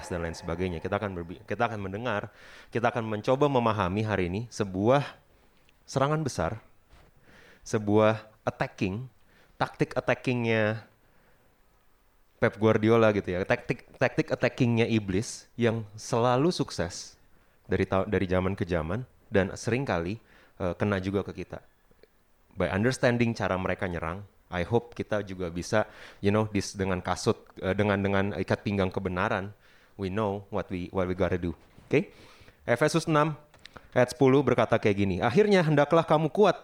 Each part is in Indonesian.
Integritas dan lain sebagainya. Kita akan kita akan mendengar, kita akan mencoba memahami hari ini sebuah serangan besar, sebuah attacking, taktik attackingnya Pep Guardiola gitu ya, taktik taktik attackingnya iblis yang selalu sukses dari dari zaman ke zaman dan sering kali eh, kena juga ke kita. By understanding cara mereka nyerang, I hope kita juga bisa, you know, dis dengan kasut eh, dengan dengan ikat pinggang kebenaran, we know what we what we gotta do. Oke? Efesus 6 ayat 10 berkata kayak gini, akhirnya hendaklah kamu kuat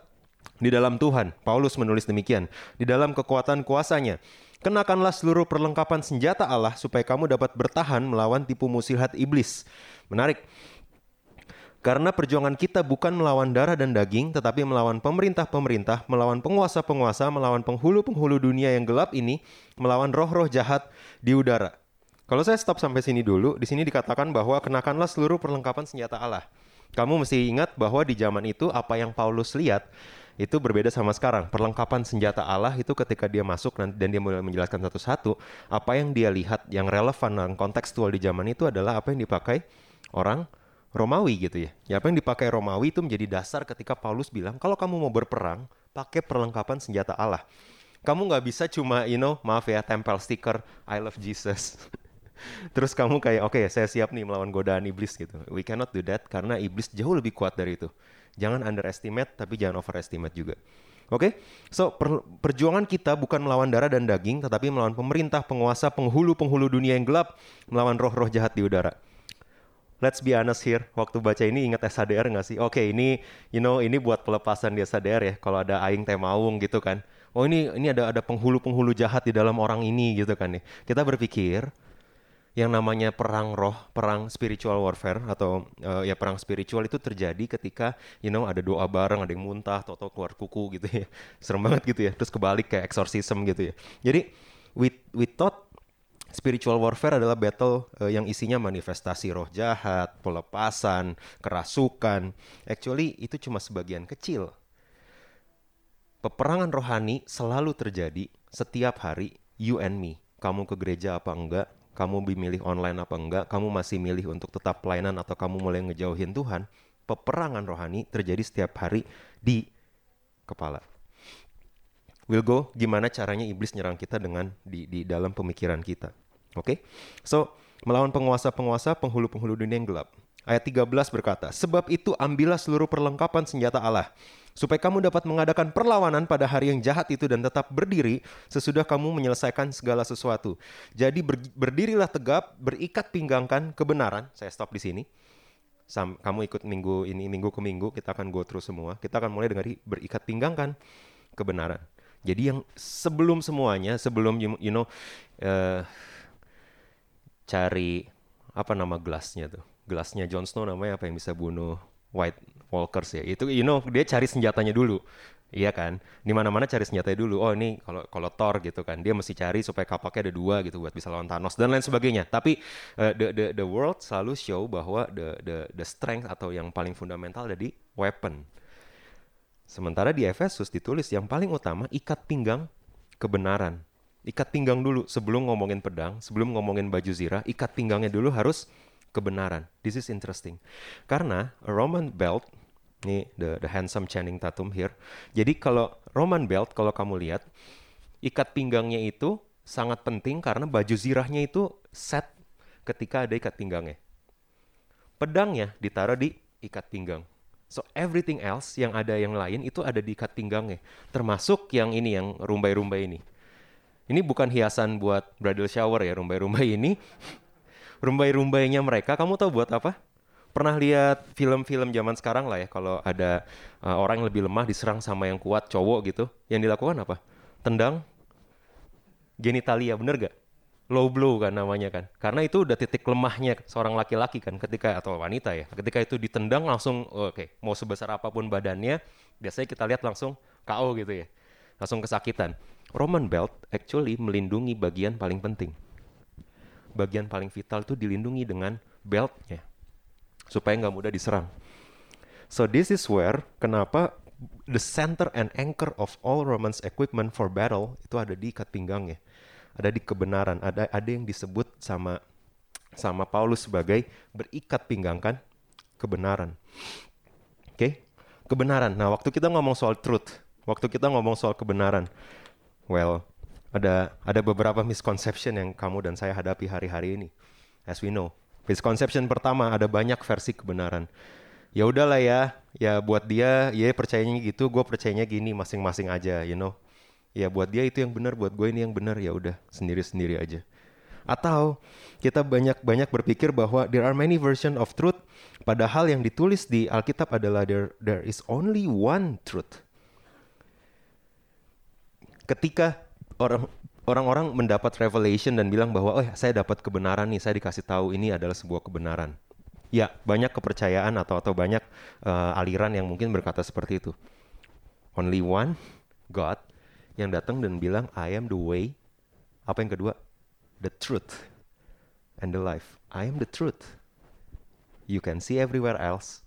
di dalam Tuhan. Paulus menulis demikian, di dalam kekuatan kuasanya. Kenakanlah seluruh perlengkapan senjata Allah supaya kamu dapat bertahan melawan tipu muslihat iblis. Menarik. Karena perjuangan kita bukan melawan darah dan daging, tetapi melawan pemerintah-pemerintah, melawan penguasa-penguasa, melawan penghulu-penghulu dunia yang gelap ini, melawan roh-roh jahat di udara. Kalau saya stop sampai sini dulu, di sini dikatakan bahwa kenakanlah seluruh perlengkapan senjata Allah. Kamu mesti ingat bahwa di zaman itu apa yang Paulus lihat itu berbeda sama sekarang. Perlengkapan senjata Allah itu ketika dia masuk dan dia mulai menjelaskan satu-satu, apa yang dia lihat yang relevan dan kontekstual di zaman itu adalah apa yang dipakai orang Romawi gitu ya. Ya apa yang dipakai Romawi itu menjadi dasar ketika Paulus bilang kalau kamu mau berperang pakai perlengkapan senjata Allah. Kamu nggak bisa cuma you know maaf ya tempel stiker I love Jesus. Terus kamu kayak oke saya siap nih melawan godaan iblis gitu. We cannot do that karena iblis jauh lebih kuat dari itu. Jangan underestimate tapi jangan overestimate juga. Oke, so per- perjuangan kita bukan melawan darah dan daging, tetapi melawan pemerintah, penguasa, penghulu-penghulu dunia yang gelap, melawan roh-roh jahat di udara let's be honest here. Waktu baca ini ingat SHDR nggak sih? Oke, ini you know ini buat pelepasan di SHDR ya. Kalau ada aing teh maung gitu kan. Oh ini ini ada ada penghulu-penghulu jahat di dalam orang ini gitu kan nih. Kita berpikir yang namanya perang roh, perang spiritual warfare atau eh, ya perang spiritual itu terjadi ketika you know ada doa bareng, ada yang muntah, atau keluar kuku gitu ya. Serem banget gitu ya. Terus kebalik kayak exorcism gitu ya. Jadi we we thought spiritual warfare adalah battle eh, yang isinya manifestasi roh jahat, pelepasan, kerasukan. Actually itu cuma sebagian kecil. Peperangan rohani selalu terjadi setiap hari, you and me. Kamu ke gereja apa enggak, kamu memilih online apa enggak, kamu masih milih untuk tetap pelayanan atau kamu mulai ngejauhin Tuhan. Peperangan rohani terjadi setiap hari di kepala. We'll go gimana caranya iblis nyerang kita dengan di, di dalam pemikiran kita. Oke? So, melawan penguasa-penguasa, penghulu-penghulu dunia yang gelap. Ayat 13 berkata, Sebab itu ambillah seluruh perlengkapan senjata Allah, supaya kamu dapat mengadakan perlawanan pada hari yang jahat itu dan tetap berdiri sesudah kamu menyelesaikan segala sesuatu. Jadi ber- berdirilah tegap, berikat pinggangkan kebenaran. Saya stop di sini. Sam, kamu ikut minggu ini minggu ke minggu kita akan go through semua. Kita akan mulai dengan berikat pinggangkan kebenaran. Jadi yang sebelum semuanya, sebelum you, you know eh, cari apa nama gelasnya tuh? Gelasnya Jon Snow namanya apa yang bisa bunuh White Walkers ya? Itu you know dia cari senjatanya dulu. Iya kan? Di mana-mana cari senjatanya dulu. Oh, ini kalau kalau Thor gitu kan, dia mesti cari supaya kapaknya ada dua gitu buat bisa lawan Thanos dan lain sebagainya. Tapi eh, the the the world selalu show bahwa the the the strength atau yang paling fundamental ada di weapon. Sementara di Efesus ditulis yang paling utama ikat pinggang kebenaran. Ikat pinggang dulu sebelum ngomongin pedang, sebelum ngomongin baju zirah, ikat pinggangnya dulu harus kebenaran. This is interesting. Karena Roman belt, nih the, the handsome Channing Tatum here. Jadi kalau Roman belt, kalau kamu lihat, ikat pinggangnya itu sangat penting karena baju zirahnya itu set ketika ada ikat pinggangnya. Pedangnya ditaruh di ikat pinggang. So everything else yang ada yang lain itu ada di ikat pinggangnya. Termasuk yang ini yang rumbai-rumbai ini. Ini bukan hiasan buat bridal shower ya rumbai-rumbai ini. Rumbai-rumbainya mereka kamu tahu buat apa? Pernah lihat film-film zaman sekarang lah ya kalau ada uh, orang yang lebih lemah diserang sama yang kuat cowok gitu, yang dilakukan apa? Tendang genitalia, bener gak? low blow kan namanya kan. Karena itu udah titik lemahnya seorang laki-laki kan ketika atau wanita ya. Ketika itu ditendang langsung oke, okay, mau sebesar apa pun badannya, biasanya kita lihat langsung KO gitu ya. Langsung kesakitan. Roman belt actually melindungi bagian paling penting. Bagian paling vital itu dilindungi dengan beltnya supaya nggak mudah diserang. So this is where kenapa the center and anchor of all Romans equipment for battle itu ada di ikat pinggangnya ada di kebenaran, ada ada yang disebut sama sama Paulus sebagai berikat pinggang kan kebenaran. Oke? Okay? Kebenaran. Nah, waktu kita ngomong soal truth, waktu kita ngomong soal kebenaran, well, ada ada beberapa misconception yang kamu dan saya hadapi hari-hari ini. As we know. Misconception pertama ada banyak versi kebenaran. Ya udahlah ya, ya buat dia, ya percayanya gitu, gue percayanya gini, masing-masing aja, you know ya buat dia itu yang benar buat gue ini yang benar ya udah sendiri sendiri aja atau kita banyak banyak berpikir bahwa there are many version of truth padahal yang ditulis di Alkitab adalah there there is only one truth ketika orang orang-orang mendapat revelation dan bilang bahwa oh saya dapat kebenaran nih saya dikasih tahu ini adalah sebuah kebenaran ya banyak kepercayaan atau atau banyak uh, aliran yang mungkin berkata seperti itu only one God yang datang dan bilang I am the way. Apa yang kedua? The truth and the life. I am the truth. You can see everywhere else.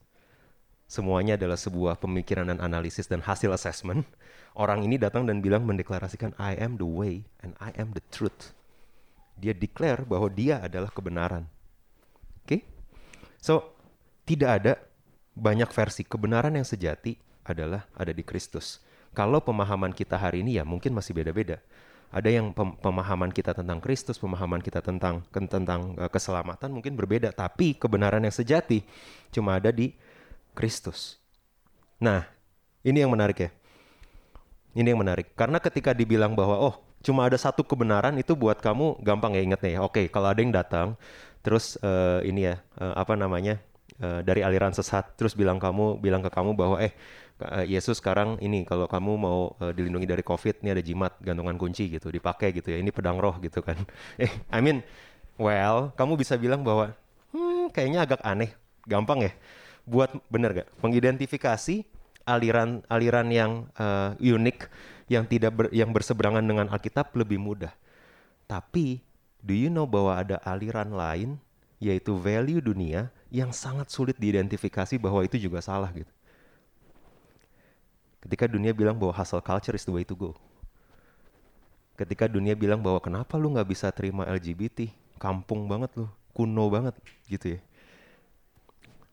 Semuanya adalah sebuah pemikiran dan analisis dan hasil assessment. Orang ini datang dan bilang mendeklarasikan I am the way and I am the truth. Dia declare bahwa dia adalah kebenaran. Oke? Okay? So, tidak ada banyak versi kebenaran yang sejati adalah ada di Kristus. Kalau pemahaman kita hari ini ya mungkin masih beda-beda. Ada yang pemahaman kita tentang Kristus, pemahaman kita tentang tentang uh, keselamatan mungkin berbeda, tapi kebenaran yang sejati cuma ada di Kristus. Nah, ini yang menarik ya. Ini yang menarik. Karena ketika dibilang bahwa oh, cuma ada satu kebenaran itu buat kamu gampang ya ingetnya ya. Oke, kalau ada yang datang terus uh, ini ya, uh, apa namanya? Uh, dari aliran sesat terus bilang kamu bilang ke kamu bahwa eh Yesus sekarang ini kalau kamu mau uh, dilindungi dari COVID ini ada jimat gantungan kunci gitu dipakai gitu ya ini pedang roh gitu kan eh I mean well kamu bisa bilang bahwa hmm, kayaknya agak aneh gampang ya buat bener gak mengidentifikasi aliran aliran yang uh, unik yang tidak ber, yang berseberangan dengan Alkitab lebih mudah tapi do you know bahwa ada aliran lain yaitu value dunia yang sangat sulit diidentifikasi bahwa itu juga salah gitu Ketika dunia bilang bahwa hustle culture is the way to go. Ketika dunia bilang bahwa kenapa lu nggak bisa terima LGBT, kampung banget lu, kuno banget gitu ya.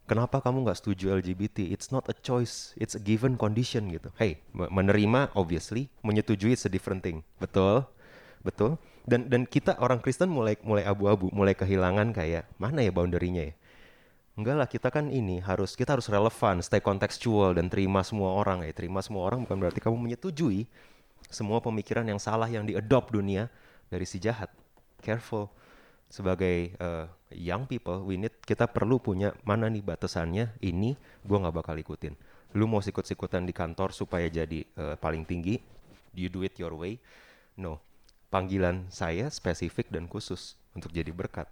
Kenapa kamu nggak setuju LGBT? It's not a choice, it's a given condition gitu. Hey, menerima obviously, menyetujui it's a different thing. Betul, betul. Dan dan kita orang Kristen mulai mulai abu-abu, mulai kehilangan kayak mana ya boundary-nya ya Enggak lah, kita kan ini harus kita harus relevan, stay kontekstual dan terima semua orang. Ya, terima semua orang bukan berarti kamu menyetujui semua pemikiran yang salah yang diadopt dunia dari si jahat. Careful. Sebagai uh, young people, we need kita perlu punya mana nih batasannya. Ini gue nggak bakal ikutin. Lu mau sikut-sikutan di kantor supaya jadi uh, paling tinggi, you do it your way. No, panggilan saya spesifik dan khusus untuk jadi berkat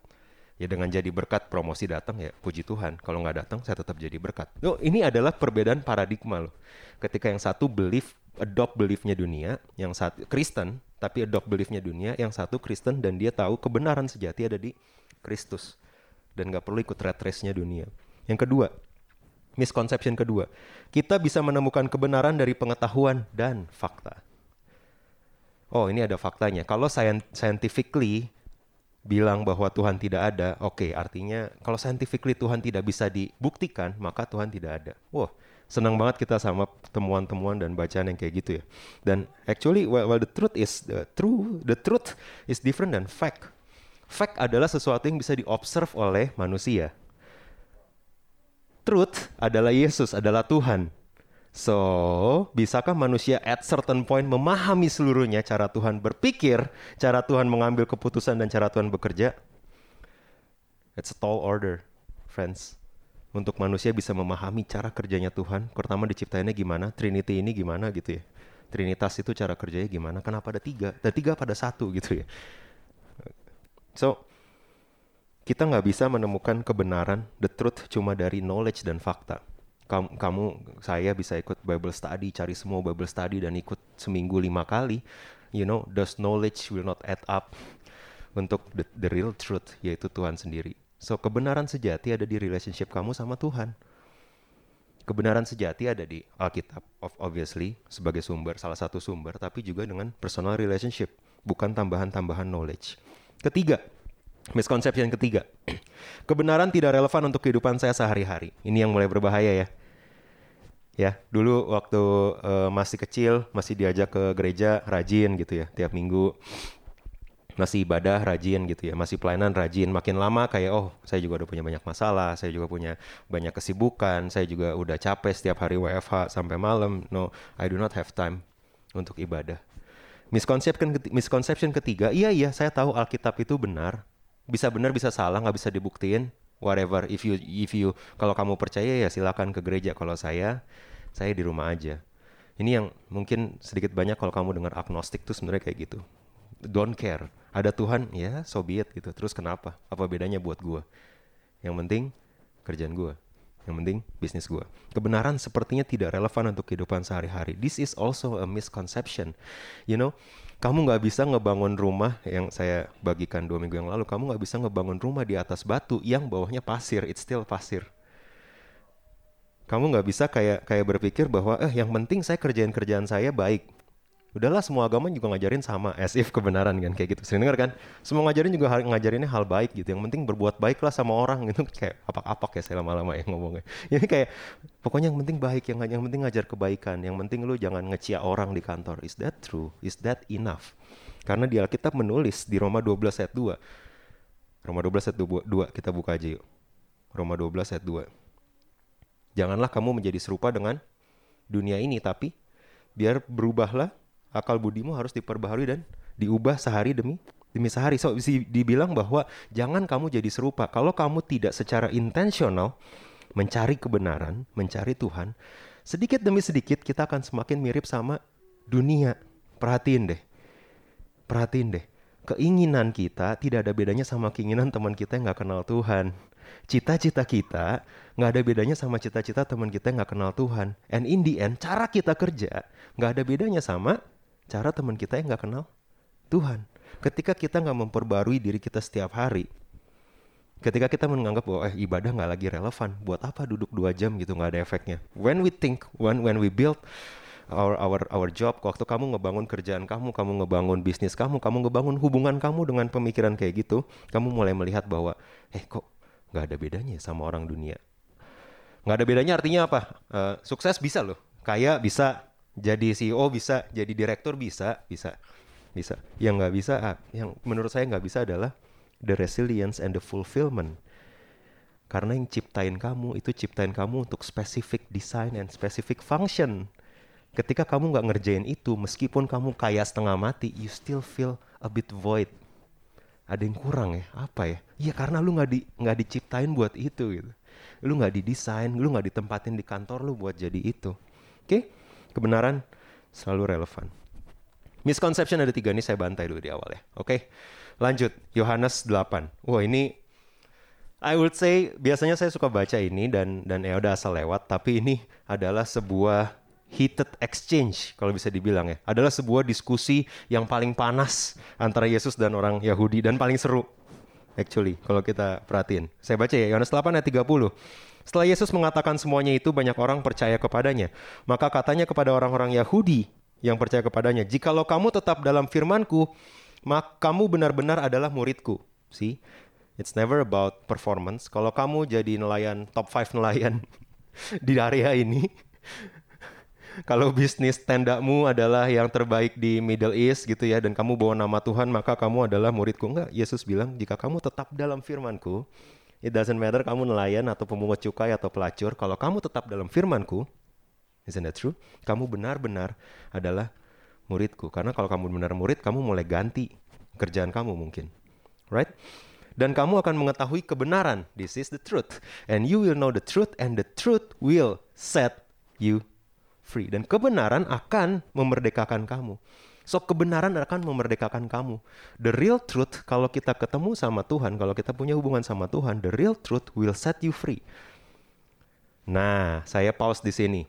ya dengan jadi berkat promosi datang ya puji Tuhan kalau nggak datang saya tetap jadi berkat loh ini adalah perbedaan paradigma loh ketika yang satu belief adopt beliefnya dunia yang satu Kristen tapi adopt beliefnya dunia yang satu Kristen dan dia tahu kebenaran sejati ada di Kristus dan nggak perlu ikut red race-nya dunia yang kedua misconception kedua kita bisa menemukan kebenaran dari pengetahuan dan fakta oh ini ada faktanya kalau scientifically bilang bahwa Tuhan tidak ada, oke, okay, artinya kalau scientifically Tuhan tidak bisa dibuktikan, maka Tuhan tidak ada. Wah, senang banget kita sama temuan-temuan dan bacaan yang kayak gitu ya. Dan actually, well, well the truth is the true, the truth is different than fact. Fact adalah sesuatu yang bisa diobserv oleh manusia. Truth adalah Yesus, adalah Tuhan. So, bisakah manusia at certain point memahami seluruhnya cara Tuhan berpikir, cara Tuhan mengambil keputusan dan cara Tuhan bekerja? It's a tall order, friends. Untuk manusia bisa memahami cara kerjanya Tuhan, pertama diciptainnya gimana, Trinity ini gimana gitu ya. Trinitas itu cara kerjanya gimana, kenapa ada tiga, ada tiga pada satu gitu ya. So, kita nggak bisa menemukan kebenaran, the truth cuma dari knowledge dan fakta. Kamu, kamu, saya bisa ikut Bible study, cari semua Bible study dan ikut seminggu lima kali. You know, those knowledge will not add up untuk the, the real truth, yaitu Tuhan sendiri. So, kebenaran sejati ada di relationship kamu sama Tuhan. Kebenaran sejati ada di Alkitab, obviously, sebagai sumber, salah satu sumber, tapi juga dengan personal relationship, bukan tambahan-tambahan knowledge. Ketiga, Misconception ketiga. Kebenaran tidak relevan untuk kehidupan saya sehari-hari. Ini yang mulai berbahaya ya. Ya, dulu waktu uh, masih kecil, masih diajak ke gereja rajin gitu ya, tiap minggu. Masih ibadah rajin gitu ya, masih pelayanan rajin. Makin lama kayak oh, saya juga udah punya banyak masalah, saya juga punya banyak kesibukan, saya juga udah capek setiap hari WFH sampai malam. No, I do not have time untuk ibadah. Misconception, misconception ketiga, iya iya saya tahu Alkitab itu benar, bisa benar bisa salah nggak bisa dibuktiin. Whatever if you if you kalau kamu percaya ya silakan ke gereja. Kalau saya saya di rumah aja. Ini yang mungkin sedikit banyak kalau kamu dengar agnostik tuh sebenarnya kayak gitu. Don't care. Ada Tuhan ya so be it gitu. Terus kenapa? Apa bedanya buat gua? Yang penting kerjaan gua yang penting bisnis gua kebenaran sepertinya tidak relevan untuk kehidupan sehari-hari this is also a misconception you know kamu nggak bisa ngebangun rumah yang saya bagikan dua minggu yang lalu. Kamu nggak bisa ngebangun rumah di atas batu yang bawahnya pasir. It's still pasir. Kamu nggak bisa kayak kayak berpikir bahwa eh yang penting saya kerjain kerjaan saya baik udahlah semua agama juga ngajarin sama as if kebenaran kan? Kayak gitu. Sering dengar kan? Semua ngajarin juga ngajarinnya hal baik gitu. Yang penting berbuat baik lah sama orang gitu. Kayak apa-apa kayak saya lama-lama yang ngomongnya. Ini kayak pokoknya yang penting baik yang yang penting ngajar kebaikan. Yang penting lu jangan ngecia orang di kantor. Is that true? Is that enough? Karena di Alkitab menulis di Roma 12 ayat 2 Roma 12 ayat 2 kita buka aja yuk. Roma 12 ayat 2 Janganlah kamu menjadi serupa dengan dunia ini tapi biar berubahlah akal budimu harus diperbaharui dan diubah sehari demi demi sehari. So dibilang bahwa jangan kamu jadi serupa. Kalau kamu tidak secara intensional mencari kebenaran, mencari Tuhan, sedikit demi sedikit kita akan semakin mirip sama dunia. Perhatiin deh. Perhatiin deh. Keinginan kita tidak ada bedanya sama keinginan teman kita yang nggak kenal Tuhan. Cita-cita kita nggak ada bedanya sama cita-cita teman kita yang nggak kenal Tuhan. And in the end, cara kita kerja nggak ada bedanya sama cara teman kita yang nggak kenal Tuhan. Ketika kita nggak memperbarui diri kita setiap hari, ketika kita menganggap bahwa eh ibadah nggak lagi relevan, buat apa duduk dua jam gitu nggak ada efeknya. When we think, when when we build our our our job, waktu kamu ngebangun kerjaan kamu, kamu ngebangun bisnis kamu, kamu ngebangun hubungan kamu dengan pemikiran kayak gitu, kamu mulai melihat bahwa eh kok nggak ada bedanya sama orang dunia. Nggak ada bedanya artinya apa? Uh, sukses bisa loh, kaya bisa, jadi CEO bisa, jadi direktur bisa, bisa, bisa. Yang nggak bisa, ah, yang menurut saya nggak bisa adalah the resilience and the fulfillment. Karena yang ciptain kamu itu ciptain kamu untuk specific design and specific function. Ketika kamu nggak ngerjain itu, meskipun kamu kaya setengah mati, you still feel a bit void. Ada yang kurang ya? Apa ya? Iya karena lu nggak di nggak diciptain buat itu gitu. Lu nggak didesain, lu nggak ditempatin di kantor lu buat jadi itu. Oke? Okay? Kebenaran selalu relevan. Misconception ada tiga ini saya bantai dulu di awal ya. Oke, lanjut Yohanes 8. Wah ini I would say biasanya saya suka baca ini dan dan ya udah asal lewat, tapi ini adalah sebuah heated exchange kalau bisa dibilang ya. Adalah sebuah diskusi yang paling panas antara Yesus dan orang Yahudi dan paling seru actually kalau kita perhatiin. Saya baca ya Yohanes 8 ayat 30. Setelah Yesus mengatakan semuanya itu, banyak orang percaya kepadanya. Maka katanya kepada orang-orang Yahudi yang percaya kepadanya, Jikalau kamu tetap dalam firmanku, maka kamu benar-benar adalah muridku. See, it's never about performance. Kalau kamu jadi nelayan, top 5 nelayan di area ini, kalau bisnis tendamu adalah yang terbaik di Middle East gitu ya dan kamu bawa nama Tuhan maka kamu adalah muridku enggak Yesus bilang jika kamu tetap dalam firmanku It doesn't matter kamu nelayan atau pemungut cukai atau pelacur. Kalau kamu tetap dalam firmanku, isn't that true? Kamu benar-benar adalah muridku. Karena kalau kamu benar murid, kamu mulai ganti kerjaan kamu mungkin. Right? Dan kamu akan mengetahui kebenaran. This is the truth. And you will know the truth and the truth will set you free. Dan kebenaran akan memerdekakan kamu. So kebenaran akan memerdekakan kamu. The real truth kalau kita ketemu sama Tuhan, kalau kita punya hubungan sama Tuhan, the real truth will set you free. Nah, saya pause di sini.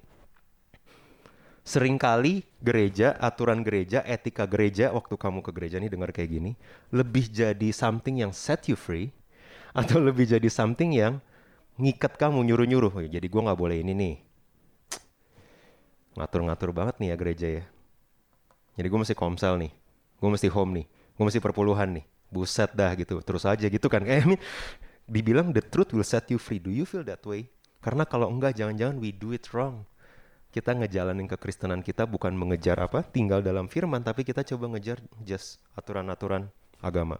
Seringkali gereja, aturan gereja, etika gereja waktu kamu ke gereja nih dengar kayak gini, lebih jadi something yang set you free atau lebih jadi something yang ngikat kamu nyuruh-nyuruh. Oh, jadi gue nggak boleh ini nih. Ngatur-ngatur banget nih ya gereja ya. Jadi gue mesti komsel nih, gue mesti home nih, gue mesti perpuluhan nih. Buset dah gitu, terus aja gitu kan. Kayak I mean, dibilang the truth will set you free. Do you feel that way? Karena kalau enggak, jangan-jangan we do it wrong. Kita ngejalanin kekristenan kita bukan mengejar apa, tinggal dalam firman, tapi kita coba ngejar just aturan-aturan agama.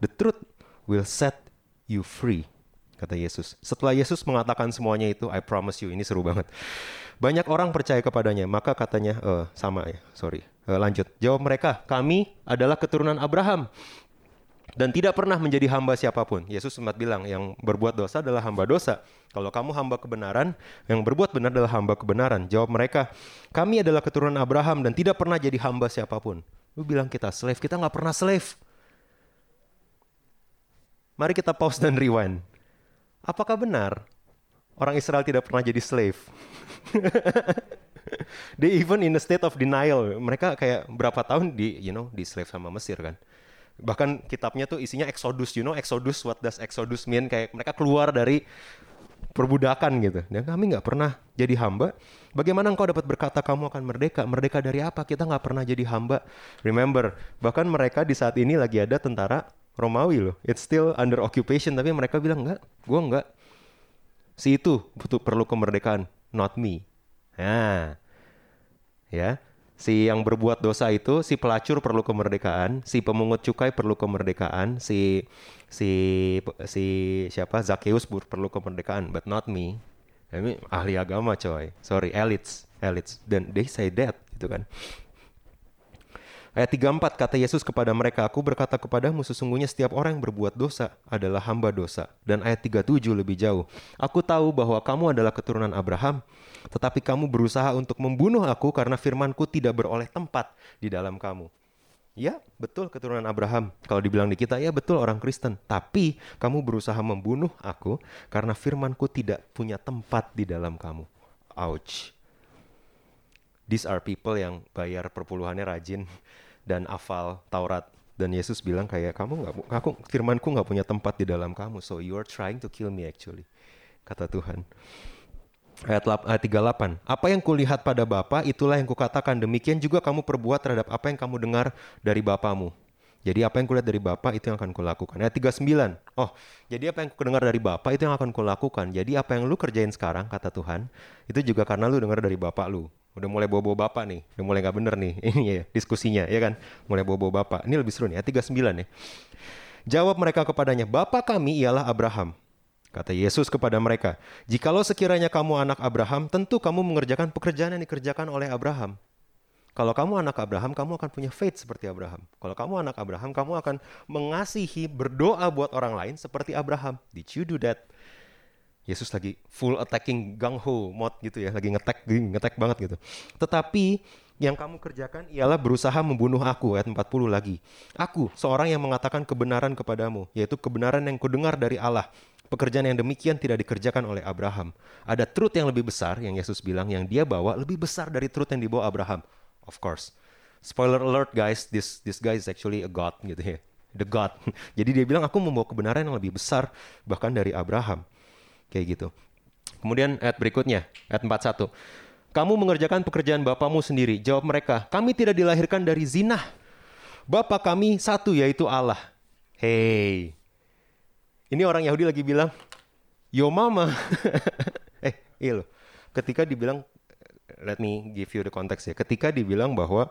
The truth will set you free, kata Yesus. Setelah Yesus mengatakan semuanya itu, I promise you, ini seru banget. Banyak orang percaya kepadanya, maka katanya, uh, sama ya, sorry. Uh, lanjut, jawab mereka, kami adalah keturunan Abraham dan tidak pernah menjadi hamba siapa pun. Yesus sempat bilang, yang berbuat dosa adalah hamba dosa. Kalau kamu hamba kebenaran, yang berbuat benar adalah hamba kebenaran. Jawab mereka, kami adalah keturunan Abraham dan tidak pernah jadi hamba siapa pun. Lu bilang kita slave, kita nggak pernah slave. Mari kita pause dan rewind. Apakah benar orang Israel tidak pernah jadi slave? They even in a state of denial. Mereka kayak berapa tahun di you know di slave sama Mesir kan. Bahkan kitabnya tuh isinya Exodus, you know Exodus, what does Exodus mean? Kayak mereka keluar dari perbudakan gitu. Dan kami nggak pernah jadi hamba. Bagaimana engkau dapat berkata kamu akan merdeka? Merdeka dari apa? Kita nggak pernah jadi hamba. Remember, bahkan mereka di saat ini lagi ada tentara Romawi loh. It's still under occupation, tapi mereka bilang enggak, gue enggak. Si itu butuh perlu kemerdekaan, not me. Nah, ya, si yang berbuat dosa itu, si pelacur perlu kemerdekaan, si pemungut cukai perlu kemerdekaan, si si si siapa Zakheus perlu kemerdekaan, but not me. Ini ahli agama coy, sorry, elites, elites, dan they say that gitu kan. Ayat 34 kata Yesus kepada mereka, Aku berkata kepadamu sesungguhnya setiap orang yang berbuat dosa adalah hamba dosa. Dan ayat 37 lebih jauh. Aku tahu bahwa kamu adalah keturunan Abraham, tetapi kamu berusaha untuk membunuh aku karena firmanku tidak beroleh tempat di dalam kamu. Ya, betul keturunan Abraham. Kalau dibilang di kita, ya betul orang Kristen. Tapi kamu berusaha membunuh aku karena firmanku tidak punya tempat di dalam kamu. Ouch. These are people yang bayar perpuluhannya rajin dan hafal Taurat dan Yesus bilang kayak kamu nggak aku firmanku nggak punya tempat di dalam kamu so you are trying to kill me actually kata Tuhan ayat, ayat 38 apa yang kulihat pada Bapa itulah yang kukatakan demikian juga kamu perbuat terhadap apa yang kamu dengar dari Bapamu jadi apa yang kulihat dari Bapa itu yang akan kulakukan. Ayat 39. Oh, jadi apa yang kudengar dari Bapa itu yang akan kulakukan. Jadi apa yang lu kerjain sekarang kata Tuhan, itu juga karena lu dengar dari Bapak lu udah mulai bawa-bawa bapak nih, udah mulai gak bener nih ini ya diskusinya ya kan, mulai bawa-bawa bapak. Ini lebih seru nih, ayat 39 ya. Jawab mereka kepadanya, Bapak kami ialah Abraham. Kata Yesus kepada mereka, Jikalau sekiranya kamu anak Abraham, tentu kamu mengerjakan pekerjaan yang dikerjakan oleh Abraham. Kalau kamu anak Abraham, kamu akan punya faith seperti Abraham. Kalau kamu anak Abraham, kamu akan mengasihi, berdoa buat orang lain seperti Abraham. Did you do that? Yesus lagi full attacking gang ho mod gitu ya, lagi ngetek ngetek banget gitu. Tetapi yang kamu kerjakan ialah berusaha membunuh aku ayat 40 lagi. Aku seorang yang mengatakan kebenaran kepadamu, yaitu kebenaran yang kudengar dari Allah. Pekerjaan yang demikian tidak dikerjakan oleh Abraham. Ada truth yang lebih besar yang Yesus bilang yang dia bawa lebih besar dari truth yang dibawa Abraham. Of course. Spoiler alert guys, this this guy is actually a god gitu ya. The God. Jadi dia bilang aku membawa kebenaran yang lebih besar bahkan dari Abraham. Kayak gitu. Kemudian ayat berikutnya, ayat 41. Kamu mengerjakan pekerjaan bapamu sendiri. Jawab mereka, kami tidak dilahirkan dari zina. Bapa kami satu yaitu Allah. Hey. Ini orang Yahudi lagi bilang, yo mama. eh, iya. Ketika dibilang, let me give you the context ya. Ketika dibilang bahwa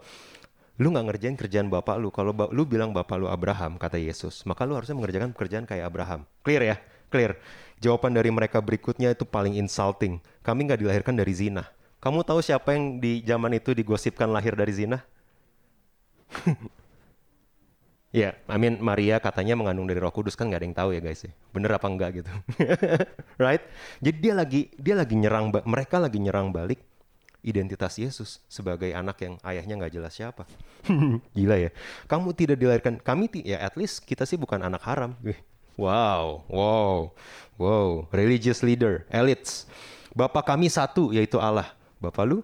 lu nggak ngerjain kerjaan bapak lu. Kalau lu bilang bapak lu Abraham, kata Yesus, maka lu harusnya mengerjakan pekerjaan kayak Abraham. Clear ya? Clear. Jawaban dari mereka berikutnya itu paling insulting. Kami nggak dilahirkan dari zina. Kamu tahu siapa yang di zaman itu digosipkan lahir dari zina? Ya, yeah, I mean Maria katanya mengandung dari Roh Kudus kan nggak ada yang tahu ya guys ya. Bener apa enggak gitu. right? Jadi dia lagi dia lagi nyerang mereka lagi nyerang balik identitas Yesus sebagai anak yang ayahnya nggak jelas siapa. Gila ya. Kamu tidak dilahirkan, kami ti ya at least kita sih bukan anak haram. Wow, wow, wow. Religious leader, elites. Bapak kami satu yaitu Allah. Bapak lu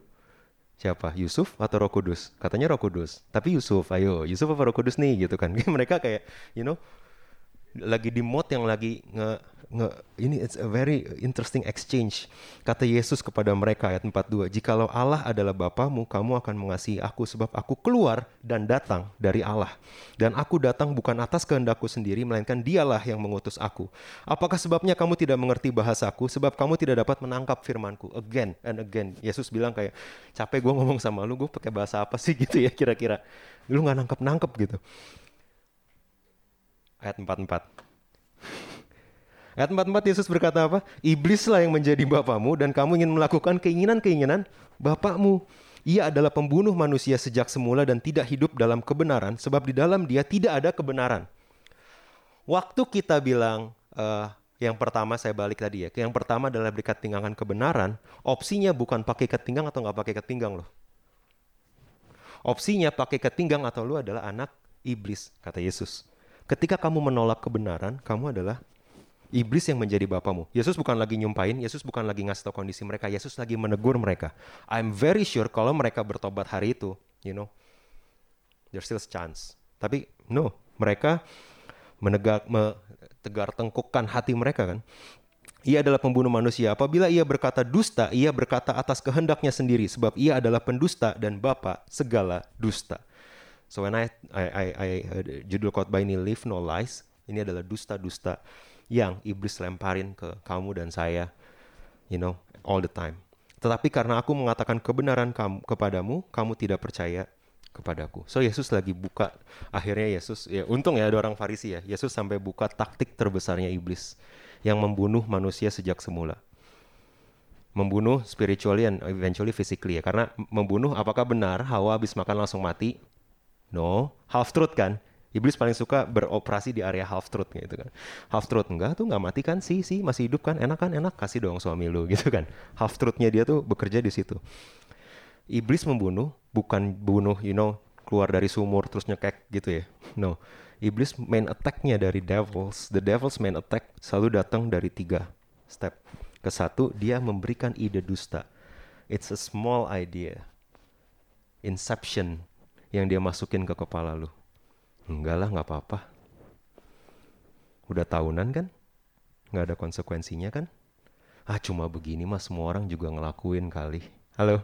siapa? Yusuf atau Roh Kudus? Katanya Roh Kudus. Tapi Yusuf, ayo, Yusuf apa Roh Kudus nih gitu kan. Mereka kayak you know lagi di mode yang lagi nge, nge ini it's a very interesting exchange. Kata Yesus kepada mereka ayat 42, "Jikalau Allah adalah Bapamu, kamu akan mengasihi aku sebab aku keluar dan datang dari Allah. Dan aku datang bukan atas kehendakku sendiri, melainkan Dialah yang mengutus aku. Apakah sebabnya kamu tidak mengerti bahasaku? Sebab kamu tidak dapat menangkap firmanku." Again and again. Yesus bilang kayak, "Capek gue ngomong sama lu, gue pakai bahasa apa sih gitu ya kira-kira." Lu nggak nangkep-nangkep gitu ayat 44. Ayat 44 Yesus berkata apa? Iblislah yang menjadi bapamu dan kamu ingin melakukan keinginan-keinginan bapakmu. Ia adalah pembunuh manusia sejak semula dan tidak hidup dalam kebenaran sebab di dalam dia tidak ada kebenaran. Waktu kita bilang uh, yang pertama saya balik tadi ya, yang pertama adalah berikat pinggangan kebenaran, opsinya bukan pakai ketinggang atau nggak pakai ketinggang loh. Opsinya pakai ketinggang atau lu adalah anak iblis, kata Yesus. Ketika kamu menolak kebenaran, kamu adalah iblis yang menjadi bapamu. Yesus bukan lagi nyumpain, Yesus bukan lagi ngasih tau kondisi mereka, Yesus lagi menegur mereka. I'm very sure kalau mereka bertobat hari itu, you know, there's still a chance. Tapi no, mereka menegak, tegar tengkukkan hati mereka kan. Ia adalah pembunuh manusia. Apabila ia berkata dusta, ia berkata atas kehendaknya sendiri, sebab ia adalah pendusta dan bapa segala dusta. So when I I I, I uh, judul khotbah ini Live No Lies, ini adalah dusta-dusta yang iblis lemparin ke kamu dan saya, you know, all the time. Tetapi karena aku mengatakan kebenaran kamu kepadamu, kamu tidak percaya kepadaku. So Yesus lagi buka akhirnya Yesus ya untung ya ada orang Farisi ya. Yesus sampai buka taktik terbesarnya iblis yang membunuh manusia sejak semula. Membunuh spiritually and eventually physically ya. Karena membunuh apakah benar Hawa habis makan langsung mati? No, half truth kan. Iblis paling suka beroperasi di area half truth gitu kan. Half truth enggak tuh nggak mati kan sih sih masih hidup kan enak kan enak kasih dong suami lu gitu kan. Half truthnya dia tuh bekerja di situ. Iblis membunuh bukan bunuh you know keluar dari sumur terus nyekek gitu ya. No. Iblis main attacknya dari devils. The devils main attack selalu datang dari tiga step. Ke satu dia memberikan ide dusta. It's a small idea. Inception yang dia masukin ke kepala lu? Enggak lah, nggak apa-apa. Udah tahunan kan? Nggak ada konsekuensinya kan? Ah cuma begini mah semua orang juga ngelakuin kali. Halo?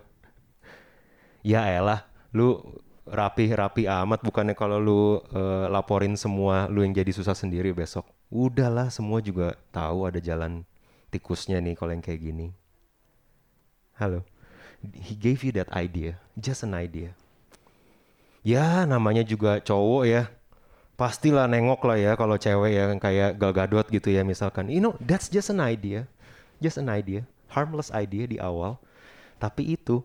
Ya elah, lu rapi-rapi amat bukannya kalau lu uh, laporin semua lu yang jadi susah sendiri besok. Udahlah semua juga tahu ada jalan tikusnya nih kalau yang kayak gini. Halo. He gave you that idea, just an idea ya namanya juga cowok ya. Pastilah nengok lah ya kalau cewek ya kayak Gal Gadot gitu ya misalkan. You know that's just an idea. Just an idea. Harmless idea di awal. Tapi itu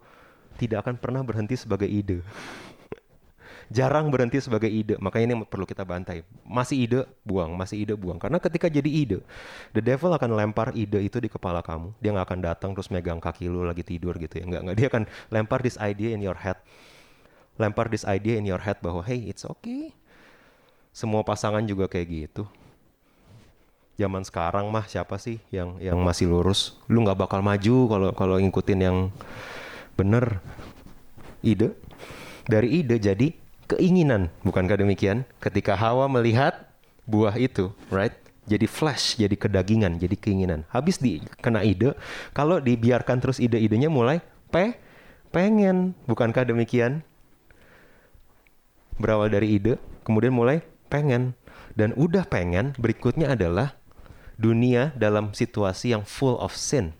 tidak akan pernah berhenti sebagai ide. Jarang berhenti sebagai ide. Makanya ini perlu kita bantai. Masih ide buang. Masih ide buang. Karena ketika jadi ide the devil akan lempar ide itu di kepala kamu. Dia nggak akan datang terus megang kaki lu lagi tidur gitu ya. Nggak nggak. Dia akan lempar this idea in your head lempar this idea in your head bahwa hey it's okay. Semua pasangan juga kayak gitu. Zaman sekarang mah siapa sih yang yang masih lurus? Lu nggak bakal maju kalau kalau ngikutin yang bener. Ide dari ide jadi keinginan, bukankah demikian? Ketika Hawa melihat buah itu, right? Jadi flash, jadi kedagingan, jadi keinginan. Habis di kena ide, kalau dibiarkan terus ide-idenya mulai pe pengen, bukankah demikian? Berawal dari ide, kemudian mulai pengen. Dan udah pengen, berikutnya adalah dunia dalam situasi yang full of sin.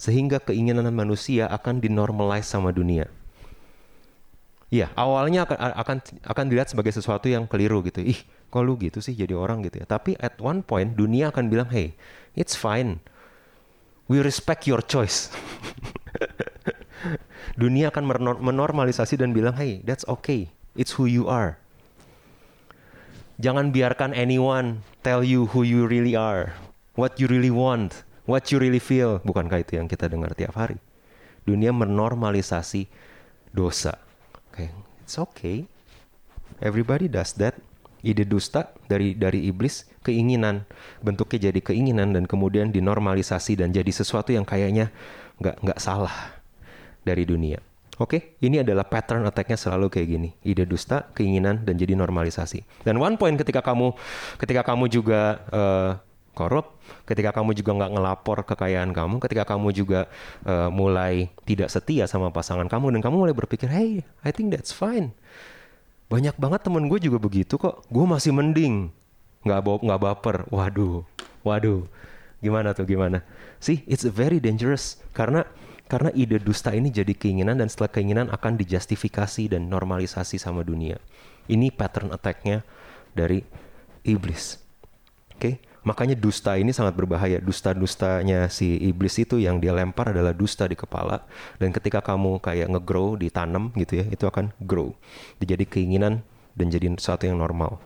Sehingga keinginan manusia akan dinormalize sama dunia. Iya, awalnya akan akan akan dilihat sebagai sesuatu yang keliru gitu. Ih, kok lu gitu sih jadi orang gitu ya. Tapi at one point dunia akan bilang, "Hey, it's fine. We respect your choice." dunia akan menormalisasi dan bilang, "Hey, that's okay. It's who you are. Jangan biarkan anyone tell you who you really are, what you really want, what you really feel. Bukankah itu yang kita dengar tiap hari? dunia menormalisasi dosa. Okay. it's okay. Everybody does that. Ide dusta dari dari iblis, keinginan bentuknya jadi keinginan dan kemudian dinormalisasi dan jadi sesuatu yang kayaknya nggak nggak salah dari dunia. Oke, okay? ini adalah pattern attack-nya selalu kayak gini. Ide dusta, keinginan, dan jadi normalisasi. Dan one point ketika kamu ketika kamu juga uh, korup, ketika kamu juga nggak ngelapor kekayaan kamu, ketika kamu juga uh, mulai tidak setia sama pasangan kamu, dan kamu mulai berpikir, hey, I think that's fine. Banyak banget temen gue juga begitu kok. Gue masih mending, nggak nggak baper. Waduh, waduh, gimana tuh gimana? See, it's very dangerous karena karena ide dusta ini jadi keinginan dan setelah keinginan akan dijustifikasi dan normalisasi sama dunia. Ini pattern attack-nya dari iblis. Oke, okay? makanya dusta ini sangat berbahaya. Dusta-dustanya si iblis itu yang dia lempar adalah dusta di kepala. Dan ketika kamu kayak ngegrow, ditanam gitu ya, itu akan grow. Jadi keinginan dan jadi sesuatu yang normal.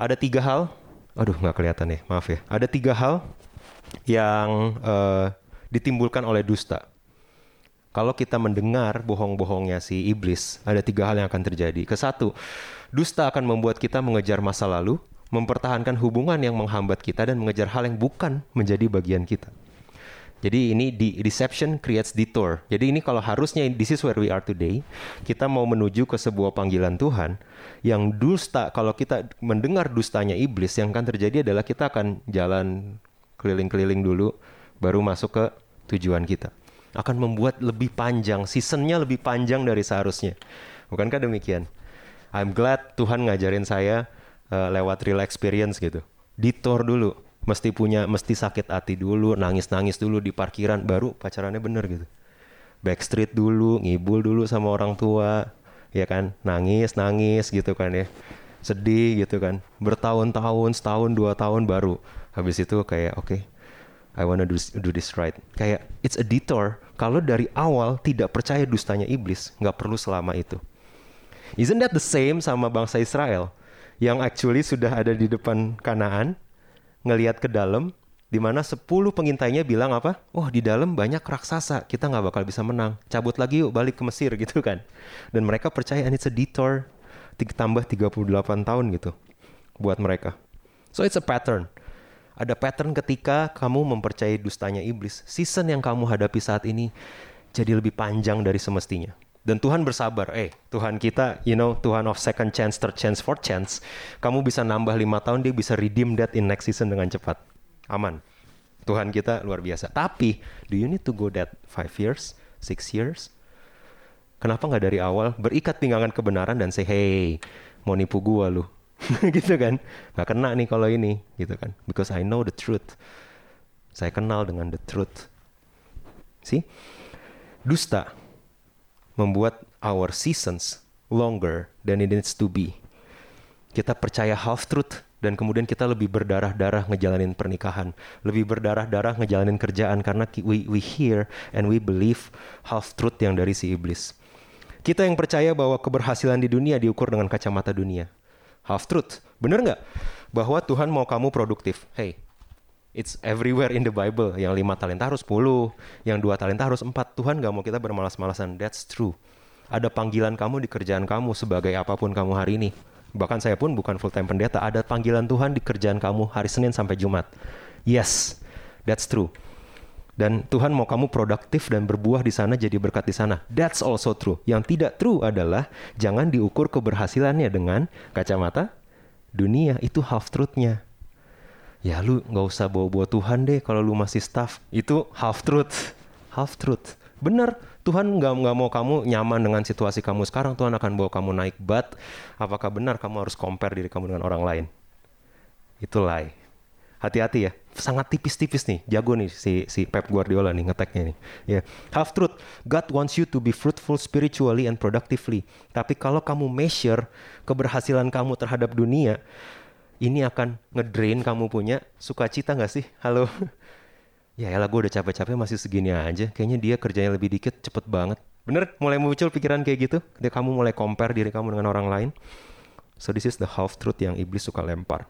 Ada tiga hal, aduh nggak kelihatan ya, maaf ya. Ada tiga hal yang uh, ditimbulkan oleh dusta. Kalau kita mendengar bohong-bohongnya si iblis, ada tiga hal yang akan terjadi. Kesatu, dusta akan membuat kita mengejar masa lalu, mempertahankan hubungan yang menghambat kita, dan mengejar hal yang bukan menjadi bagian kita. Jadi ini di deception creates detour. Jadi ini kalau harusnya this is where we are today, kita mau menuju ke sebuah panggilan Tuhan yang dusta. Kalau kita mendengar dustanya iblis, yang akan terjadi adalah kita akan jalan keliling-keliling dulu, baru masuk ke tujuan kita. Akan membuat lebih panjang, seasonnya lebih panjang dari seharusnya. Bukankah demikian? I'm glad Tuhan ngajarin saya uh, lewat real experience gitu. Ditor dulu, mesti punya, mesti sakit hati dulu, nangis-nangis dulu di parkiran, baru pacarannya bener gitu. Backstreet dulu, ngibul dulu sama orang tua, ya kan, nangis, nangis gitu kan ya, sedih gitu kan, bertahun-tahun, setahun, dua tahun baru, habis itu kayak oke, okay, I wanna do, do this right. Kayak it's a detour. Kalau dari awal tidak percaya dustanya iblis, nggak perlu selama itu. Isn't that the same sama bangsa Israel yang actually sudah ada di depan Kanaan, ngelihat ke dalam, di mana 10 pengintainya bilang apa? Oh di dalam banyak raksasa, kita nggak bakal bisa menang. Cabut lagi yuk, balik ke Mesir gitu kan. Dan mereka percaya it's a detour, tambah 38 tahun gitu buat mereka. So it's a pattern ada pattern ketika kamu mempercayai dustanya iblis. Season yang kamu hadapi saat ini jadi lebih panjang dari semestinya. Dan Tuhan bersabar, eh Tuhan kita, you know, Tuhan of second chance, third chance, fourth chance. Kamu bisa nambah lima tahun, dia bisa redeem that in next season dengan cepat. Aman. Tuhan kita luar biasa. Tapi, do you need to go that five years, six years? Kenapa nggak dari awal berikat pinggangan kebenaran dan say, hey, mau nipu gua lu gitu kan? Nggak kena nih kalau ini gitu kan? Because I know the truth. Saya kenal dengan the truth. Sih dusta membuat our seasons longer than it needs to be. Kita percaya half truth dan kemudian kita lebih berdarah-darah ngejalanin pernikahan, lebih berdarah-darah ngejalanin kerjaan karena we we hear and we believe half truth yang dari si iblis. Kita yang percaya bahwa keberhasilan di dunia diukur dengan kacamata dunia half truth. Bener nggak? Bahwa Tuhan mau kamu produktif. Hey, it's everywhere in the Bible. Yang lima talenta harus 10, yang dua talenta harus empat. Tuhan nggak mau kita bermalas-malasan. That's true. Ada panggilan kamu di kerjaan kamu sebagai apa pun kamu hari ini. Bahkan saya pun bukan full time pendeta. Ada panggilan Tuhan di kerjaan kamu hari Senin sampai Jumat. Yes, that's true. Dan Tuhan mau kamu produktif dan berbuah di sana jadi berkat di sana. That's also true. Yang tidak true adalah jangan diukur keberhasilannya dengan kacamata dunia. Itu half truthnya. Ya lu nggak usah bawa-bawa Tuhan deh kalau lu masih staff. Itu half truth. Half truth. Bener, Tuhan nggak nggak mau kamu nyaman dengan situasi kamu sekarang. Tuhan akan bawa kamu naik. But apakah benar kamu harus compare diri kamu dengan orang lain? Itu lie hati-hati ya sangat tipis-tipis nih. Jago nih si si Pep Guardiola nih ngeteknya nih. Ya. Yeah. half truth God wants you to be fruitful spiritually and productively. Tapi kalau kamu measure keberhasilan kamu terhadap dunia ini akan ngedrain kamu punya sukacita nggak sih? Halo? Ya elah gue udah capek-capek masih segini aja. Kayaknya dia kerjanya lebih dikit cepet banget. Bener? Mulai muncul pikiran kayak gitu? Dia kamu mulai compare diri kamu dengan orang lain? So this is the half truth yang iblis suka lempar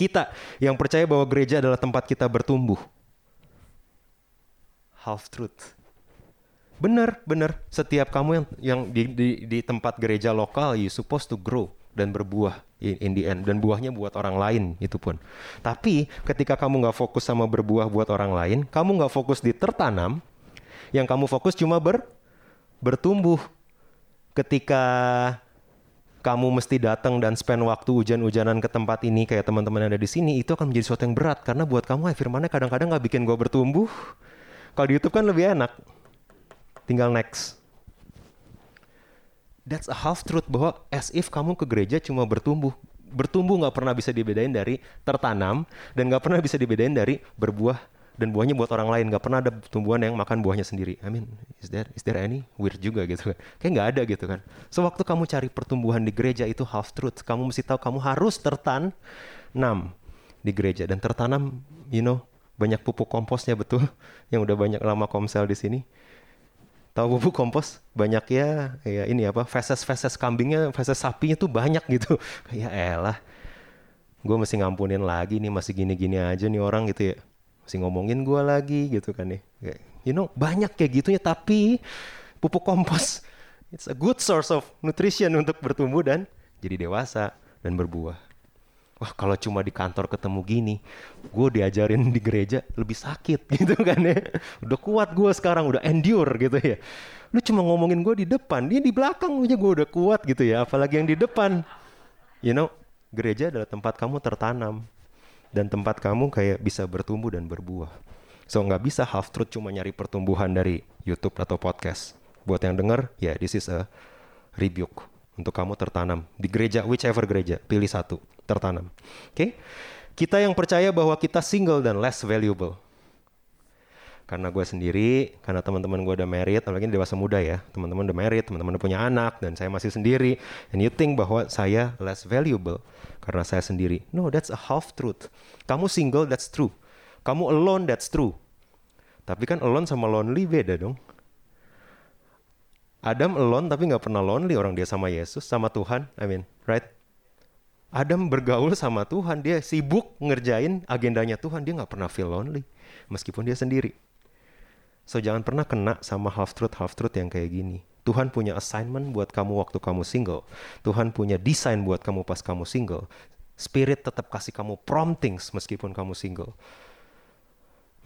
kita yang percaya bahwa gereja adalah tempat kita bertumbuh. Half truth. Bener, bener. Setiap kamu yang yang di, di, di tempat gereja lokal, you supposed to grow dan berbuah in, in the end. Dan buahnya buat orang lain itu pun. Tapi ketika kamu nggak fokus sama berbuah buat orang lain, kamu nggak fokus di tertanam, yang kamu fokus cuma ber bertumbuh. Ketika kamu mesti datang dan spend waktu hujan-hujanan ke tempat ini kayak teman-teman yang ada di sini itu akan menjadi sesuatu yang berat. Karena buat kamu firmannya kadang-kadang nggak bikin gue bertumbuh. Kalau di YouTube kan lebih enak. Tinggal next. That's a half truth bahwa as if kamu ke gereja cuma bertumbuh. Bertumbuh nggak pernah bisa dibedain dari tertanam dan nggak pernah bisa dibedain dari berbuah dan buahnya buat orang lain. Nggak pernah ada tumbuhan yang makan buahnya sendiri. I mean is there is there any weird juga gitu kan? Kayak nggak ada gitu kan. Sewaktu kamu cari pertumbuhan di gereja itu half truth kamu mesti tahu kamu harus tertanam di gereja. Dan tertanam you know banyak pupuk komposnya betul yang udah banyak lama komsel di sini. Tahu pupuk kompos? Banyak ya ya ini apa feses feses kambingnya feses sapinya tuh banyak gitu. Ya elah gue mesti ngampunin lagi nih masih gini-gini aja nih orang gitu ya masih ngomongin gue lagi gitu kan nih ya. you know banyak kayak gitunya tapi pupuk kompos it's a good source of nutrition untuk bertumbuh dan jadi dewasa dan berbuah. Wah kalau cuma di kantor ketemu gini gue diajarin di gereja lebih sakit gitu kan ya. Udah kuat gue sekarang udah endure gitu ya. Lu cuma ngomongin gue di depan dia di belakang aja gue udah kuat gitu ya. Apalagi yang di depan. You know gereja adalah tempat kamu tertanam dan tempat kamu kayak bisa bertumbuh dan berbuah. So nggak bisa half truth cuma nyari pertumbuhan dari YouTube atau podcast. Buat yang denger, ya yeah, this is a rebuke untuk kamu tertanam di gereja whichever gereja, pilih satu, tertanam. Oke? Okay? Kita yang percaya bahwa kita single dan less valuable. Karena gue sendiri, karena teman-teman gue udah married, apalagi dewasa muda ya, teman-teman udah married, teman-teman udah punya anak, dan saya masih sendiri, and you think bahwa saya less valuable karena saya sendiri. No, that's a half truth. Kamu single, that's true. Kamu alone, that's true. Tapi kan alone sama lonely beda dong. Adam alone tapi nggak pernah lonely orang dia sama Yesus, sama Tuhan, I mean, right? Adam bergaul sama Tuhan, dia sibuk ngerjain agendanya Tuhan, dia nggak pernah feel lonely, meskipun dia sendiri. So jangan pernah kena sama half truth half truth yang kayak gini. Tuhan punya assignment buat kamu waktu kamu single. Tuhan punya desain buat kamu pas kamu single. Spirit tetap kasih kamu promptings meskipun kamu single.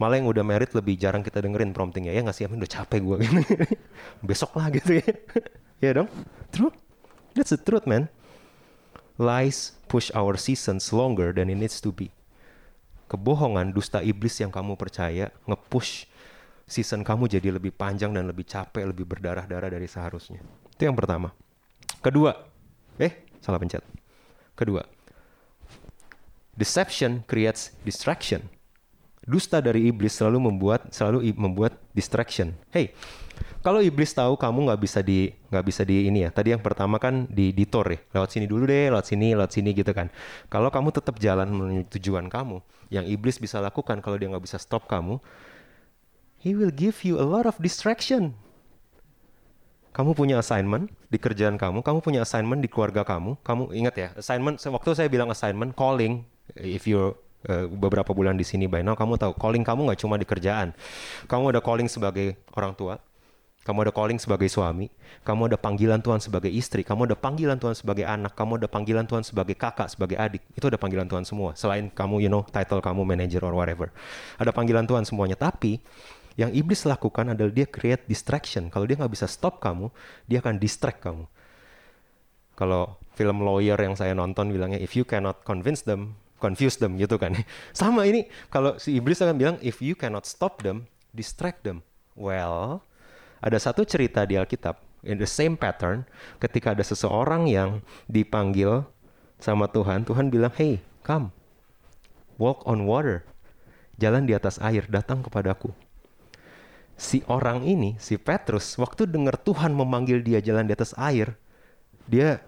Malah yang udah married lebih jarang kita dengerin promptingnya. Ya nggak sih, udah capek gue gini. Besok lah gitu ya. ya dong? True? That's the truth man. Lies push our seasons longer than it needs to be. Kebohongan, dusta iblis yang kamu percaya, nge-push season kamu jadi lebih panjang dan lebih capek, lebih berdarah-darah dari seharusnya. Itu yang pertama. Kedua, eh salah pencet. Kedua, deception creates distraction. Dusta dari iblis selalu membuat selalu membuat distraction. Hey, kalau iblis tahu kamu nggak bisa di nggak bisa di ini ya. Tadi yang pertama kan di ditor ya. Lewat sini dulu deh, lewat sini, lewat sini gitu kan. Kalau kamu tetap jalan menuju tujuan kamu, yang iblis bisa lakukan kalau dia nggak bisa stop kamu, He will give you a lot of distraction. Kamu punya assignment di kerjaan kamu, kamu punya assignment di keluarga kamu. Kamu ingat ya, assignment waktu saya bilang assignment, calling if you uh, beberapa bulan di sini by now kamu tahu calling kamu nggak cuma di kerjaan. Kamu ada calling sebagai orang tua, kamu ada calling sebagai suami, kamu ada panggilan Tuhan sebagai istri, kamu ada panggilan Tuhan sebagai anak, kamu ada panggilan Tuhan sebagai kakak, sebagai adik. Itu ada panggilan Tuhan semua. Selain kamu, you know, title kamu manager or whatever. Ada panggilan Tuhan semuanya. Tapi yang iblis lakukan adalah dia create distraction. Kalau dia nggak bisa stop kamu, dia akan distract kamu. Kalau film lawyer yang saya nonton bilangnya, if you cannot convince them, confuse them gitu kan. Sama ini, kalau si iblis akan bilang, if you cannot stop them, distract them. Well, ada satu cerita di Alkitab, in the same pattern, ketika ada seseorang yang dipanggil sama Tuhan, Tuhan bilang, hey, come, walk on water, jalan di atas air, datang kepadaku si orang ini, si Petrus, waktu dengar Tuhan memanggil dia jalan di atas air, dia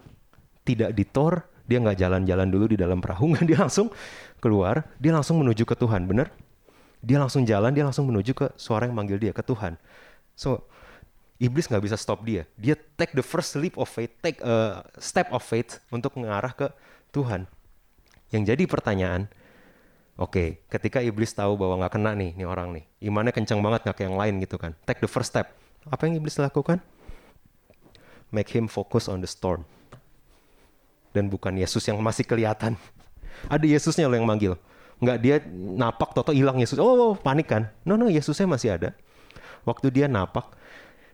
tidak ditor, dia nggak jalan-jalan dulu di dalam perahu, dia langsung keluar, dia langsung menuju ke Tuhan, bener? Dia langsung jalan, dia langsung menuju ke suara yang manggil dia ke Tuhan. So iblis nggak bisa stop dia. Dia take the first leap of faith, take a step of faith untuk mengarah ke Tuhan. Yang jadi pertanyaan, Oke, okay, ketika iblis tahu bahwa nggak kena nih, nih orang nih, imannya kencang banget nggak kayak yang lain gitu kan. Take the first step, Apa yang iblis lakukan? Make him focus on the storm. Dan bukan Yesus yang masih kelihatan. Ada Yesusnya loh yang manggil. Nggak dia napak, toto hilang Yesus. Oh, panik kan? No, no, Yesusnya masih ada. Waktu dia napak,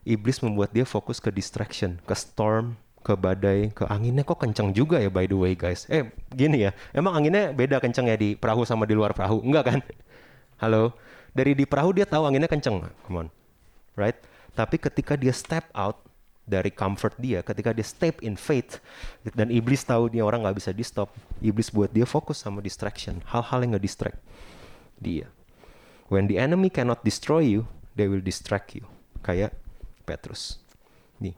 iblis membuat dia fokus ke distraction, ke storm, ke badai, ke anginnya kok kenceng juga ya by the way guys. Eh gini ya, emang anginnya beda kenceng ya di perahu sama di luar perahu? Enggak kan? Halo? Dari di perahu dia tahu anginnya kenceng. Come on. Right? Tapi ketika dia step out dari comfort dia, ketika dia step in faith, dan iblis tahu dia orang nggak bisa di stop, iblis buat dia fokus sama distraction, hal-hal yang nggak distract dia. When the enemy cannot destroy you, they will distract you. Kayak Petrus. Nih,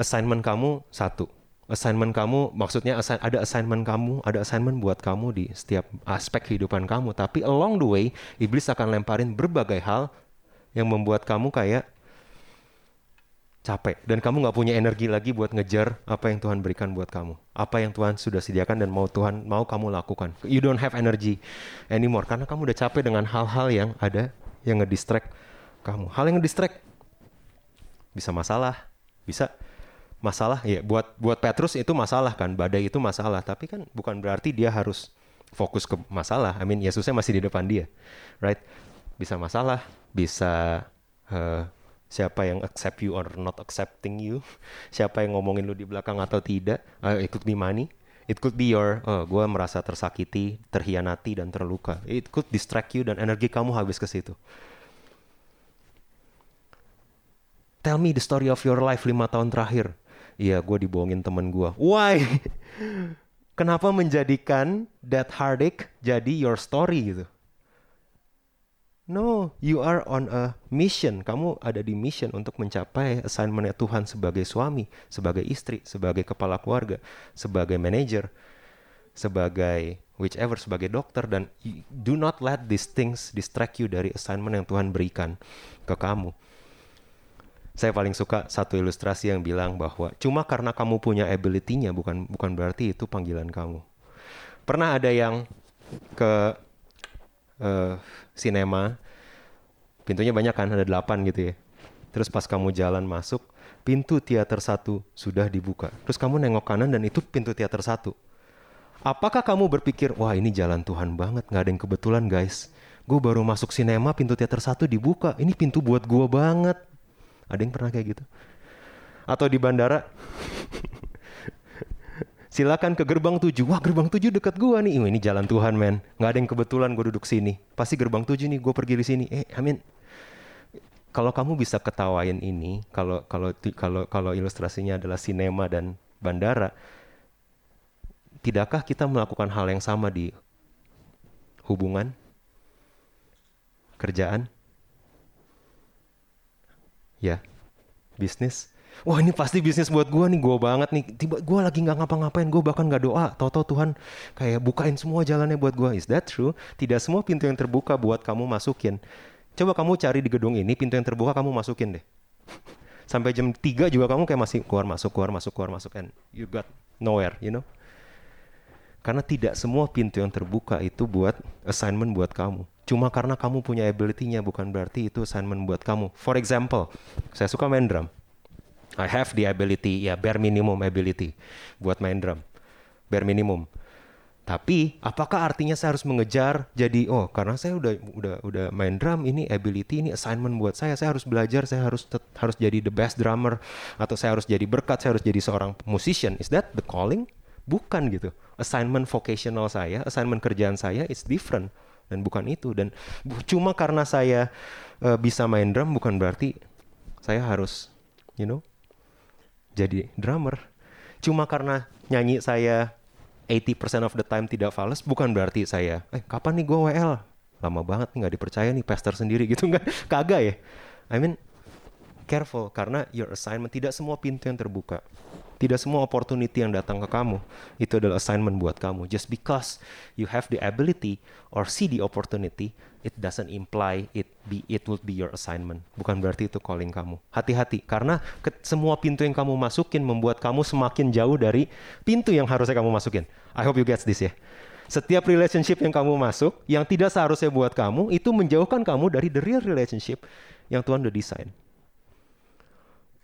assignment kamu satu. Assignment kamu, maksudnya assign, ada assignment kamu, ada assignment buat kamu di setiap aspek kehidupan kamu. Tapi along the way, iblis akan lemparin berbagai hal yang membuat kamu kayak capek dan kamu nggak punya energi lagi buat ngejar apa yang Tuhan berikan buat kamu apa yang Tuhan sudah sediakan dan mau Tuhan mau kamu lakukan you don't have energy anymore karena kamu udah capek dengan hal-hal yang ada yang ngedistract kamu hal yang ngedistract bisa masalah bisa masalah ya buat buat Petrus itu masalah kan badai itu masalah. Tapi kan bukan berarti dia harus fokus ke masalah. I mean Yesusnya masih di depan dia right? Bisa masalah bisa uh, siapa yang accept you or not accepting you, siapa yang ngomongin lu di belakang atau tidak, uh, it could be money, it could be your, oh, gue merasa tersakiti, terhianati dan terluka, it could distract you dan energi kamu habis ke situ. Tell me the story of your life lima tahun terakhir. Iya, gue dibohongin temen gue. Why? Kenapa menjadikan that heartache jadi your story gitu? No, you are on a mission. Kamu ada di mission untuk mencapai assignmentnya Tuhan sebagai suami, sebagai istri, sebagai kepala keluarga, sebagai manager, sebagai whichever, sebagai dokter. Dan do not let these things distract you dari assignment yang Tuhan berikan ke kamu. Saya paling suka satu ilustrasi yang bilang bahwa cuma karena kamu punya ability-nya bukan bukan berarti itu panggilan kamu. Pernah ada yang ke uh, sinema pintunya banyak kan ada delapan gitu ya. Terus pas kamu jalan masuk pintu teater satu sudah dibuka. Terus kamu nengok kanan dan itu pintu teater satu. Apakah kamu berpikir wah ini jalan Tuhan banget nggak ada yang kebetulan guys. Gue baru masuk sinema pintu teater satu dibuka. Ini pintu buat gue banget ada yang pernah kayak gitu atau di bandara silakan ke gerbang tujuh. Wah gerbang tujuh dekat gua nih. ini jalan Tuhan men. Nggak ada yang kebetulan gue duduk sini. Pasti gerbang tujuh nih gue pergi di sini. Eh, mean, kalau kamu bisa ketawain ini, kalau kalau kalau kalau ilustrasinya adalah sinema dan bandara, tidakkah kita melakukan hal yang sama di hubungan, kerjaan, ya, bisnis? wah ini pasti bisnis buat gue nih gue banget nih. Tiba gue lagi nggak ngapa-ngapain gue bahkan nggak doa. Toto Tuhan kayak bukain semua jalannya buat gue is that true? Tidak semua pintu yang terbuka buat kamu masukin. Coba kamu cari di gedung ini pintu yang terbuka kamu masukin deh. Sampai jam 3 juga kamu kayak masih keluar masuk keluar masuk keluar masuk and you got nowhere you know? Karena tidak semua pintu yang terbuka itu buat assignment buat kamu. Cuma karena kamu punya ability-nya bukan berarti itu assignment buat kamu. For example, saya suka main drum. I have the ability, ya bare minimum ability buat main drum. Bare minimum. Tapi apakah artinya saya harus mengejar jadi oh karena saya udah udah udah main drum ini ability ini assignment buat saya saya harus belajar saya harus harus jadi the best drummer atau saya harus jadi berkat saya harus jadi seorang musician is that the calling bukan gitu assignment vocational saya assignment kerjaan saya is different dan bukan itu. Dan cuma karena saya uh, bisa main drum bukan berarti saya harus you know jadi drummer. Cuma karena nyanyi saya 80% of the time tidak fals bukan berarti saya eh kapan nih gue WL lama banget nih nggak dipercaya nih pastor sendiri gitu nggak. Kagak ya. I mean careful karena your assignment tidak semua pintu yang terbuka tidak semua opportunity yang datang ke kamu itu adalah assignment buat kamu. Just because you have the ability or see the opportunity, it doesn't imply it be it would be your assignment. Bukan berarti itu calling kamu. Hati-hati karena ke, semua pintu yang kamu masukin membuat kamu semakin jauh dari pintu yang harusnya kamu masukin. I hope you get this ya. Setiap relationship yang kamu masuk yang tidak seharusnya buat kamu itu menjauhkan kamu dari the real relationship yang Tuhan udah desain.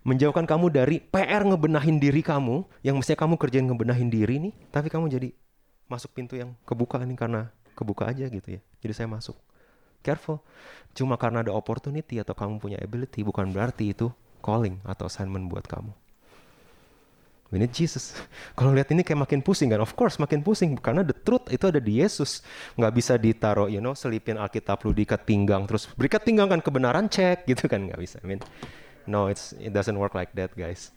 Menjauhkan kamu dari PR ngebenahin diri kamu yang mestinya kamu kerjain ngebenahin diri nih, tapi kamu jadi masuk pintu yang kebuka nih karena kebuka aja gitu ya. Jadi saya masuk. Careful. Cuma karena ada opportunity atau kamu punya ability bukan berarti itu calling atau assignment buat kamu. We need Jesus. Kalau lihat ini kayak makin pusing kan? Of course makin pusing karena the truth itu ada di Yesus. Nggak bisa ditaruh, you know, selipin Alkitab lu diikat pinggang terus berikat pinggang kan kebenaran cek gitu kan nggak bisa. I mean, no, it's it doesn't work like that guys.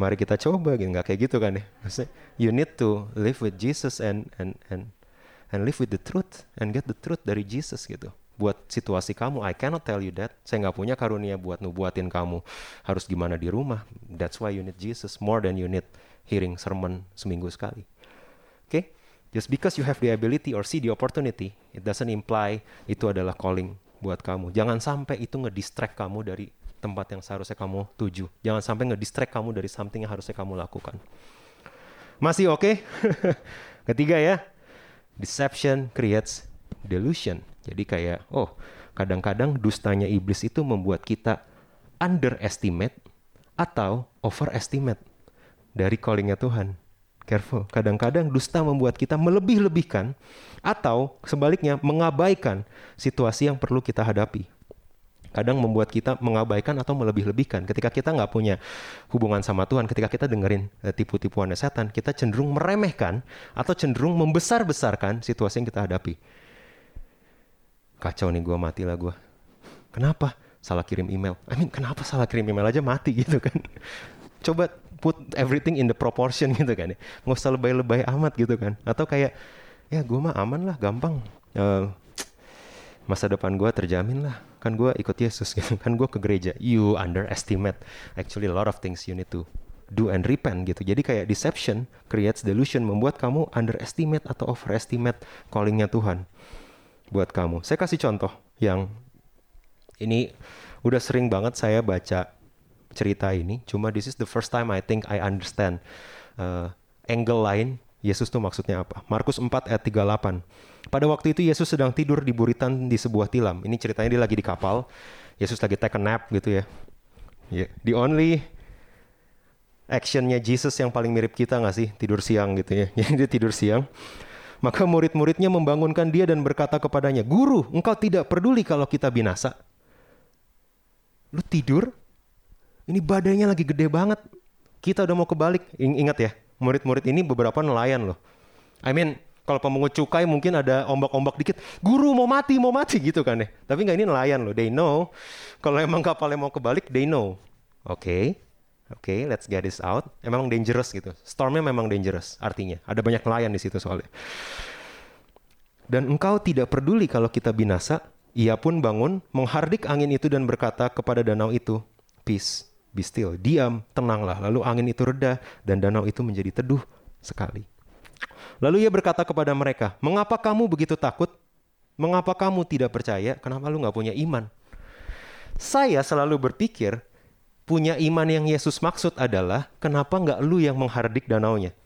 Mari kita coba gitu, nggak kayak gitu kan ya. Maksudnya, you need to live with Jesus and and and and live with the truth and get the truth dari Jesus gitu buat situasi kamu. I cannot tell you that. Saya nggak punya karunia buat nubuatin kamu harus gimana di rumah. That's why you need Jesus more than you need hearing sermon seminggu sekali. Oke? Okay? Just because you have the ability or see the opportunity, it doesn't imply itu adalah calling buat kamu. Jangan sampai itu ngedistract kamu dari tempat yang seharusnya kamu tuju. Jangan sampai ngedistract kamu dari something yang harusnya kamu lakukan. Masih oke? Okay? Ketiga ya, deception creates delusion. Jadi kayak, oh kadang-kadang dustanya iblis itu membuat kita underestimate atau overestimate dari callingnya Tuhan. Careful. Kadang-kadang dusta membuat kita melebih-lebihkan atau sebaliknya mengabaikan situasi yang perlu kita hadapi. Kadang membuat kita mengabaikan atau melebih-lebihkan. Ketika kita nggak punya hubungan sama Tuhan, ketika kita dengerin eh, tipu-tipuan setan, kita cenderung meremehkan atau cenderung membesar-besarkan situasi yang kita hadapi. Kacau nih gue mati lah gue kenapa salah kirim email? I mean kenapa salah kirim email aja mati gitu kan? Coba put everything in the proportion gitu kan ya. Nggak usah lebay-lebay amat gitu kan. Atau kayak ya gue mah aman lah gampang uh, masa depan gue terjamin lah. Kan gue ikut Yesus gitu. Kan gue ke gereja. You underestimate. Actually a lot of things you need to do and repent gitu. Jadi kayak deception creates delusion membuat kamu underestimate atau overestimate callingnya Tuhan buat kamu. Saya kasih contoh yang ini udah sering banget saya baca cerita ini. Cuma this is the first time I think I understand uh, angle lain Yesus tuh maksudnya apa. Markus 4 ayat 38. Pada waktu itu Yesus sedang tidur di buritan di sebuah tilam. Ini ceritanya dia lagi di kapal. Yesus lagi take a nap gitu ya. Yeah. The only actionnya Jesus yang paling mirip kita nggak sih? Tidur siang gitu ya. Jadi dia tidur siang. Maka murid-muridnya membangunkan dia dan berkata kepadanya, Guru, engkau tidak peduli kalau kita binasa. Lu tidur? Ini badainya lagi gede banget. Kita udah mau kebalik. Ingat ya, murid-murid ini beberapa nelayan loh. I mean, kalau pemungut cukai mungkin ada ombak-ombak dikit. Guru mau mati, mau mati gitu kan ya. Tapi nggak ini nelayan loh. They know. Kalau emang kapalnya mau kebalik, they know. Oke. Okay. Oke, okay, let's get this out. Memang dangerous gitu. Stormnya memang dangerous artinya. Ada banyak nelayan di situ soalnya. Dan engkau tidak peduli kalau kita binasa. Ia pun bangun, menghardik angin itu dan berkata kepada danau itu, Peace, be still, diam, tenanglah. Lalu angin itu reda dan danau itu menjadi teduh sekali. Lalu ia berkata kepada mereka, Mengapa kamu begitu takut? Mengapa kamu tidak percaya? Kenapa lu nggak punya iman? Saya selalu berpikir punya iman yang Yesus maksud adalah kenapa nggak lu yang menghardik danaunya?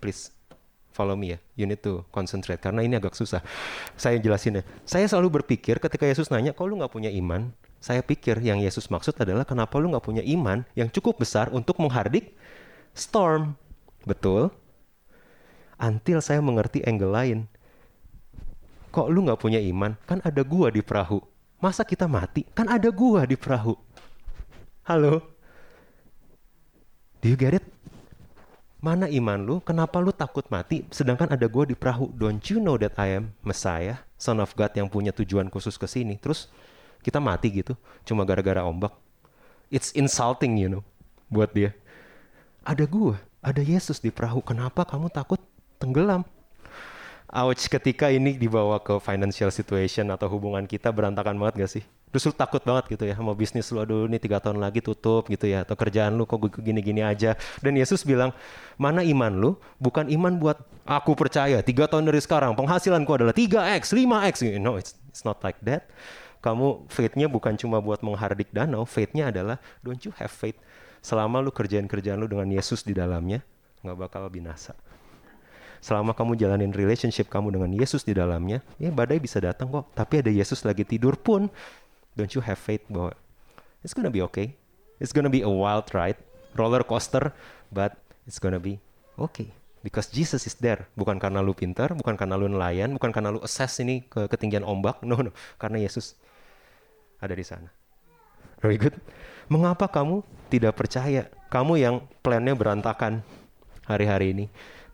Please, follow me ya. You need to concentrate karena ini agak susah. Saya jelasin ya. Saya selalu berpikir ketika Yesus nanya, kok lu nggak punya iman? Saya pikir yang Yesus maksud adalah kenapa lu nggak punya iman yang cukup besar untuk menghardik storm. Betul? Until saya mengerti angle lain. Kok lu nggak punya iman? Kan ada gua di perahu. Masa kita mati? Kan ada gua di perahu. Halo? Do you get it? Mana iman lu? Kenapa lu takut mati? Sedangkan ada gue di perahu. Don't you know that I am Messiah, Son of God yang punya tujuan khusus ke sini? Terus kita mati gitu, cuma gara-gara ombak. It's insulting, you know, buat dia. Ada gue, ada Yesus di perahu. Kenapa kamu takut tenggelam? Ouch, ketika ini dibawa ke financial situation atau hubungan kita berantakan banget gak sih? Terus lu takut banget gitu ya sama bisnis lu, aduh ini tiga tahun lagi tutup gitu ya, atau kerjaan lu kok gini-gini aja. Dan Yesus bilang, mana iman lu? Bukan iman buat aku percaya, tiga tahun dari sekarang penghasilanku adalah 3x, 5x. No, it's, it's not like that. Kamu faith-nya bukan cuma buat menghardik danau, faith-nya adalah don't you have faith. Selama lu kerjaan-kerjaan lu dengan Yesus di dalamnya, nggak bakal binasa selama kamu jalanin relationship kamu dengan Yesus di dalamnya, ya badai bisa datang kok. Tapi ada Yesus lagi tidur pun, don't you have faith bahwa it's gonna be okay? It's gonna be a wild ride, roller coaster, but it's gonna be okay. Because Jesus is there. Bukan karena lu pintar, bukan karena lu nelayan, bukan karena lu assess ini ke ketinggian ombak. No, no. Karena Yesus ada di sana. Very good. Mengapa kamu tidak percaya? Kamu yang plannya berantakan hari-hari ini.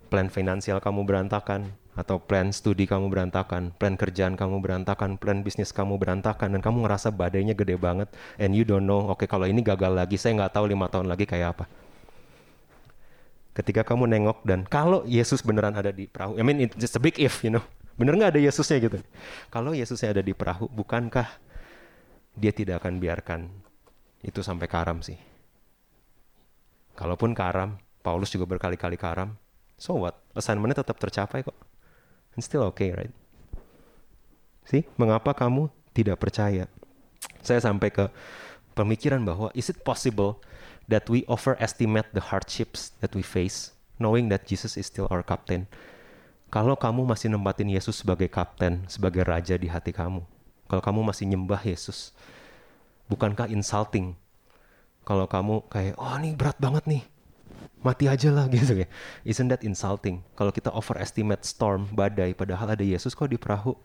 Plan finansial kamu berantakan. Atau plan studi kamu berantakan. Plan kerjaan kamu berantakan. Plan bisnis kamu berantakan. Dan kamu ngerasa badainya gede banget. And you don't know, oke okay, kalau ini gagal lagi, saya nggak tahu lima tahun lagi kayak apa ketika kamu nengok dan kalau Yesus beneran ada di perahu, I mean it's just a big if, you know, bener nggak ada Yesusnya gitu. Kalau Yesusnya ada di perahu, bukankah dia tidak akan biarkan itu sampai karam sih? Kalaupun karam, Paulus juga berkali-kali karam, so what? Assignmentnya tetap tercapai kok. And still okay, right? Sih, mengapa kamu tidak percaya? Saya sampai ke pemikiran bahwa is it possible that we overestimate the hardships that we face, knowing that Jesus is still our captain. Kalau kamu masih nempatin Yesus sebagai kapten, sebagai raja di hati kamu, kalau kamu masih nyembah Yesus, bukankah insulting? Kalau kamu kayak, oh ini berat banget nih, mati aja lah gitu ya. Isn't that insulting? Kalau kita overestimate storm, badai, padahal ada Yesus kok di perahu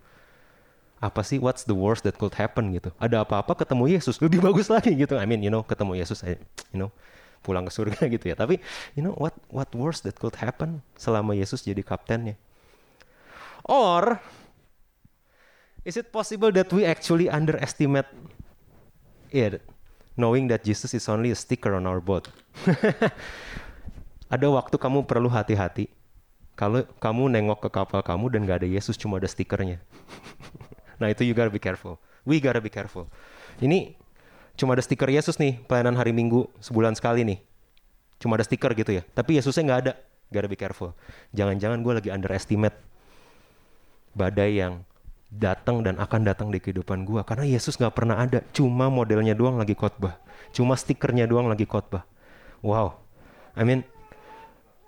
apa sih what's the worst that could happen gitu ada apa-apa ketemu Yesus lebih bagus lagi gitu I mean you know ketemu Yesus you know pulang ke surga gitu ya tapi you know what what worst that could happen selama Yesus jadi kaptennya or is it possible that we actually underestimate it knowing that Jesus is only a sticker on our boat ada waktu kamu perlu hati-hati kalau kamu nengok ke kapal kamu dan gak ada Yesus cuma ada stikernya Nah itu you gotta be careful. We gotta be careful. Ini cuma ada stiker Yesus nih pelayanan hari Minggu sebulan sekali nih. Cuma ada stiker gitu ya. Tapi Yesusnya nggak ada. Gotta be careful. Jangan-jangan gue lagi underestimate badai yang datang dan akan datang di kehidupan gue. Karena Yesus nggak pernah ada. Cuma modelnya doang lagi khotbah. Cuma stikernya doang lagi khotbah. Wow. I mean,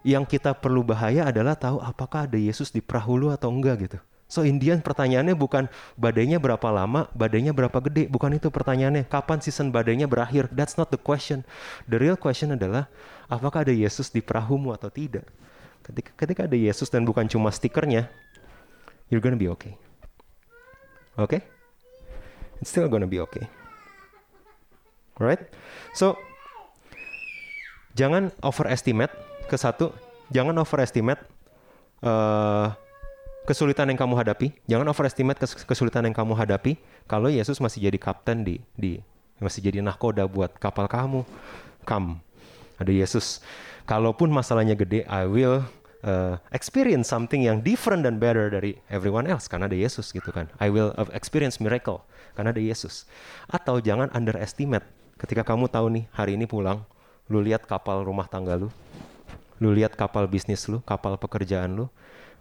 yang kita perlu bahaya adalah tahu apakah ada Yesus di perahu lu atau enggak gitu. So Indian pertanyaannya bukan badainya berapa lama, badainya berapa gede, bukan itu pertanyaannya. Kapan season badainya berakhir? That's not the question. The real question adalah apakah ada Yesus di perahumu atau tidak. Ketika ketika ada Yesus dan bukan cuma stikernya, you're gonna be okay. Okay? It's still gonna be okay. Alright? So jangan overestimate ke satu, jangan overestimate uh, kesulitan yang kamu hadapi, jangan overestimate kesulitan yang kamu hadapi. Kalau Yesus masih jadi kapten di di masih jadi nahkoda buat kapal kamu, come. Ada Yesus. Kalaupun masalahnya gede, I will uh, experience something yang different dan better dari everyone else karena ada Yesus gitu kan. I will experience miracle karena ada Yesus. Atau jangan underestimate ketika kamu tahu nih hari ini pulang, lu lihat kapal rumah tangga lu, lu lihat kapal bisnis lu, kapal pekerjaan lu,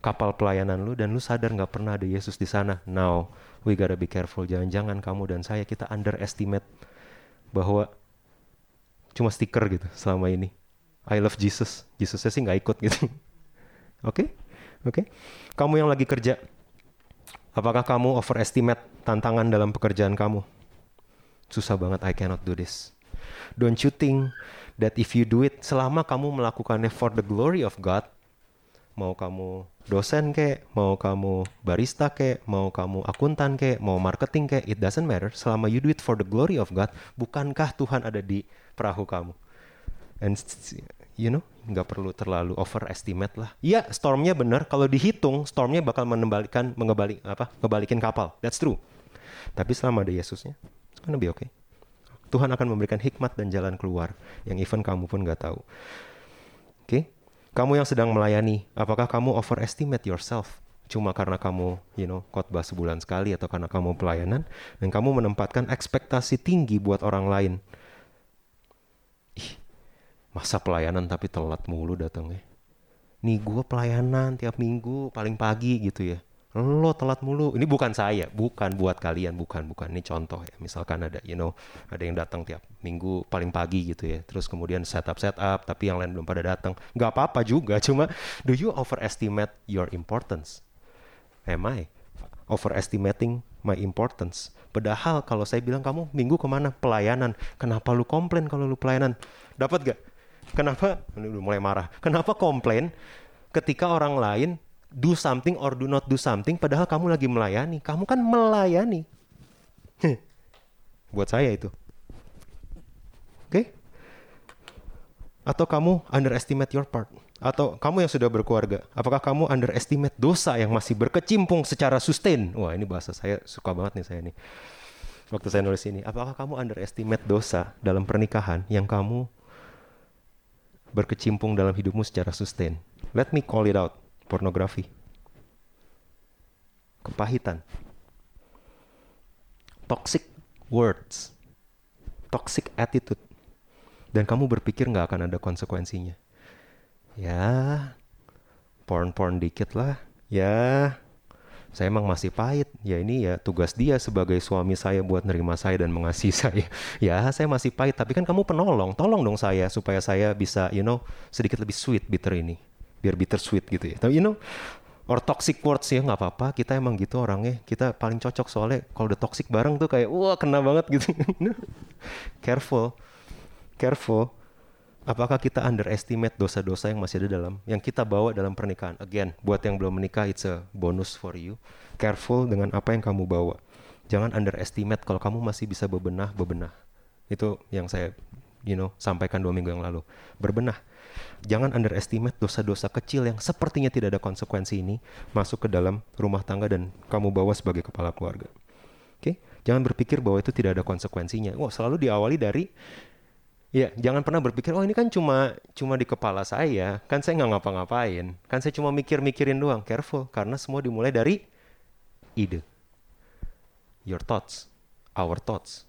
kapal pelayanan lu dan lu sadar nggak pernah ada Yesus di sana. Now we gotta be careful. Jangan-jangan kamu dan saya kita underestimate bahwa cuma stiker gitu selama ini. I love Jesus. Jesusnya sih nggak ikut gitu. Oke, oke. Okay? Okay? Kamu yang lagi kerja, apakah kamu overestimate tantangan dalam pekerjaan kamu? Susah banget. I cannot do this. Don't you think that if you do it, selama kamu melakukannya for the glory of God, mau kamu dosen kek, mau kamu barista kek, mau kamu akuntan kek, mau marketing kek, it doesn't matter. Selama you do it for the glory of God, bukankah Tuhan ada di perahu kamu? And you know, nggak perlu terlalu overestimate lah. Iya, stormnya benar. Kalau dihitung, stormnya bakal mengembalikan, mengembalik apa, ngebalikin kapal. That's true. Tapi selama ada Yesusnya, it's gonna be okay. Tuhan akan memberikan hikmat dan jalan keluar yang even kamu pun nggak tahu. Oke, okay? Kamu yang sedang melayani, apakah kamu overestimate yourself? Cuma karena kamu, you know, khotbah sebulan sekali atau karena kamu pelayanan dan kamu menempatkan ekspektasi tinggi buat orang lain. Masa pelayanan tapi telat mulu datangnya. Nih gue pelayanan tiap minggu paling pagi gitu ya lo telat mulu. Ini bukan saya, bukan buat kalian, bukan, bukan. Ini contoh ya. Misalkan ada, you know, ada yang datang tiap minggu paling pagi gitu ya. Terus kemudian setup setup, tapi yang lain belum pada datang. Gak apa-apa juga. Cuma, do you overestimate your importance? Am I overestimating my importance. Padahal kalau saya bilang kamu minggu ke mana? Pelayanan. Kenapa lu komplain kalau lu pelayanan? Dapat gak? Kenapa? Mulai marah. Kenapa komplain ketika orang lain do something or do not do something padahal kamu lagi melayani. Kamu kan melayani. Buat saya itu. Oke? Okay? Atau kamu underestimate your part? Atau kamu yang sudah berkeluarga, apakah kamu underestimate dosa yang masih berkecimpung secara sustain? Wah ini bahasa saya suka banget nih saya nih. Waktu saya nulis ini, apakah kamu underestimate dosa dalam pernikahan yang kamu berkecimpung dalam hidupmu secara sustain? Let me call it out, pornografi. Kepahitan. Toxic words. Toxic attitude. Dan kamu berpikir nggak akan ada konsekuensinya ya porn-porn dikit lah ya saya emang masih pahit. Ya ini ya tugas dia sebagai suami saya buat nerima saya dan mengasihi saya. Ya saya masih pahit. Tapi kan kamu penolong. Tolong dong saya supaya saya bisa you know sedikit lebih sweet bitter ini. Biar bitter sweet gitu ya. Tapi you know or toxic words ya nggak apa-apa. Kita emang gitu orangnya. Kita paling cocok soalnya kalau udah toxic bareng tuh kayak wah kena banget gitu. Careful. Careful apakah kita underestimate dosa-dosa yang masih ada dalam yang kita bawa dalam pernikahan? Again buat yang belum menikah it's a bonus for you. Careful dengan apa yang kamu bawa. Jangan underestimate kalau kamu masih bisa bebenah bebenah. Itu yang saya you know sampaikan dua minggu yang lalu. Berbenah. Jangan underestimate dosa-dosa kecil yang sepertinya tidak ada konsekuensi ini masuk ke dalam rumah tangga dan kamu bawa sebagai kepala keluarga. Oke? Okay? jangan berpikir bahwa itu tidak ada konsekuensinya. Wah selalu diawali dari Ya, jangan pernah berpikir, oh ini kan cuma cuma di kepala saya, kan saya nggak ngapa-ngapain, kan saya cuma mikir-mikirin doang. Careful, karena semua dimulai dari ide. Your thoughts, our thoughts.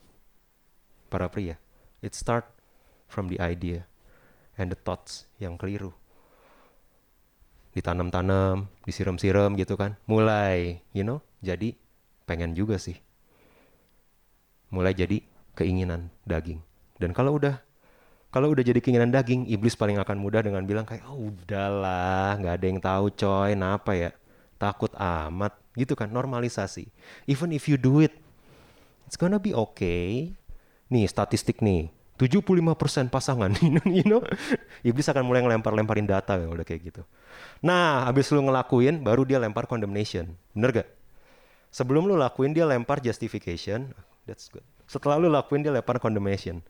Para pria, it start from the idea and the thoughts yang keliru. Ditanam-tanam, disiram-siram gitu kan, mulai, you know, jadi pengen juga sih. Mulai jadi keinginan daging. Dan kalau udah kalau udah jadi keinginan daging, iblis paling akan mudah dengan bilang kayak, oh udahlah, nggak ada yang tahu coy, kenapa ya? Takut amat, gitu kan, normalisasi. Even if you do it, it's gonna be okay. Nih, statistik nih, 75% pasangan, you know, iblis akan mulai ngelempar-lemparin data ya udah kayak gitu. Nah, habis lu ngelakuin, baru dia lempar condemnation. Bener gak? Sebelum lu lakuin, dia lempar justification. That's good. Setelah lu lakuin, dia lempar condemnation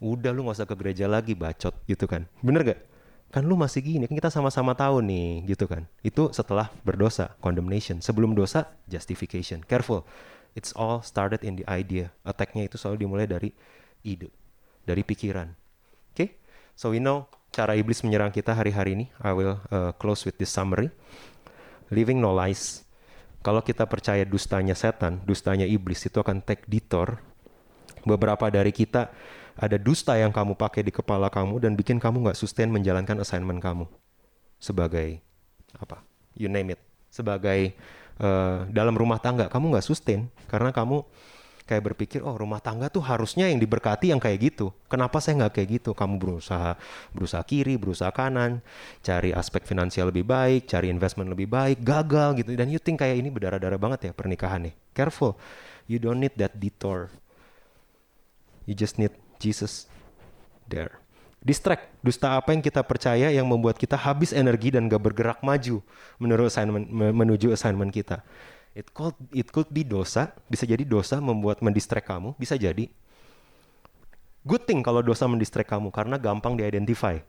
udah lu gak usah ke gereja lagi bacot gitu kan. Bener gak kan lu masih gini kan kita sama-sama tahu nih gitu kan. Itu setelah berdosa condemnation. Sebelum dosa justification. Careful. It's all started in the idea. Attacknya itu selalu dimulai dari ide dari pikiran. Oke? Okay? so we know cara iblis menyerang kita hari-hari ini. I will uh, close with this summary. Living no lies. Kalau kita percaya dustanya setan dustanya iblis itu akan take detour. Beberapa dari kita ada dusta yang kamu pakai di kepala kamu dan bikin kamu nggak sustain menjalankan assignment kamu. Sebagai apa? You name it. Sebagai uh, dalam rumah tangga. Kamu nggak sustain karena kamu kayak berpikir oh rumah tangga tuh harusnya yang diberkati yang kayak gitu. Kenapa saya nggak kayak gitu? Kamu berusaha berusaha kiri berusaha kanan cari aspek finansial lebih baik cari investment lebih baik gagal gitu. Dan you think kayak ini berdarah-darah banget ya pernikahan nih careful. You don't need that detour. You just need Jesus there. Distract, dusta apa yang kita percaya yang membuat kita habis energi dan gak bergerak maju menurut assignment, menuju assignment kita. It could, it could be dosa, bisa jadi dosa membuat mendistract kamu, bisa jadi. Good thing kalau dosa mendistract kamu karena gampang diidentify.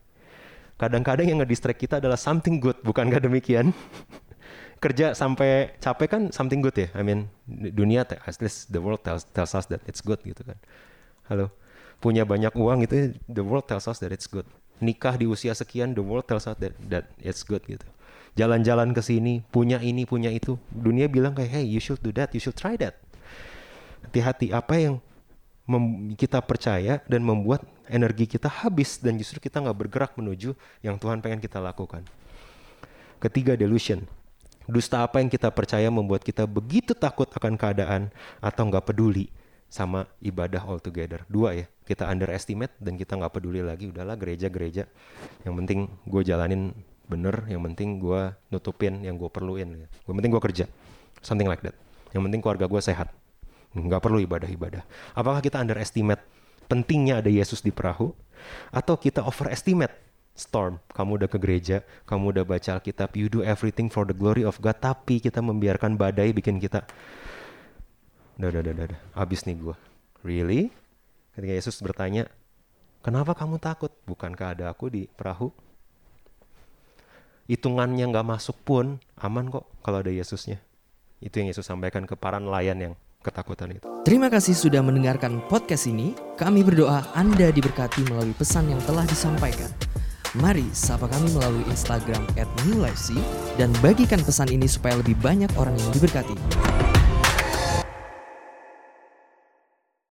Kadang-kadang yang ngedistract kita adalah something good, bukan gak demikian? Kerja sampai capek kan something good ya. I mean, dunia, at least the world tells, tells us that it's good gitu kan. Halo? Punya banyak uang itu the world tells us that it's good. Nikah di usia sekian the world tells us that that it's good gitu. Jalan-jalan ke sini, punya ini, punya itu. Dunia bilang kayak, "Hey, you should do that, you should try that." Hati-hati apa yang kita percaya dan membuat energi kita habis dan justru kita nggak bergerak menuju yang Tuhan pengen kita lakukan. Ketiga delusion. Dusta apa yang kita percaya membuat kita begitu takut akan keadaan atau nggak peduli sama ibadah all together. Dua ya, kita underestimate dan kita nggak peduli lagi. Udahlah gereja-gereja. Yang penting gue jalanin bener. Yang penting gue nutupin yang gue perluin. Ya. Yang penting gue kerja. Something like that. Yang penting keluarga gue sehat. Nggak perlu ibadah-ibadah. Apakah kita underestimate pentingnya ada Yesus di perahu? Atau kita overestimate storm. Kamu udah ke gereja, kamu udah baca Alkitab, you do everything for the glory of God, tapi kita membiarkan badai bikin kita udah, udah, udah, udah, udah. habis nih gue. Really? Ketika Yesus bertanya, kenapa kamu takut? Bukankah ada aku di perahu? Hitungannya nggak masuk pun aman kok kalau ada Yesusnya. Itu yang Yesus sampaikan ke para nelayan yang ketakutan itu. Terima kasih sudah mendengarkan podcast ini. Kami berdoa Anda diberkati melalui pesan yang telah disampaikan. Mari sapa kami melalui Instagram at New Life C dan bagikan pesan ini supaya lebih banyak orang yang diberkati.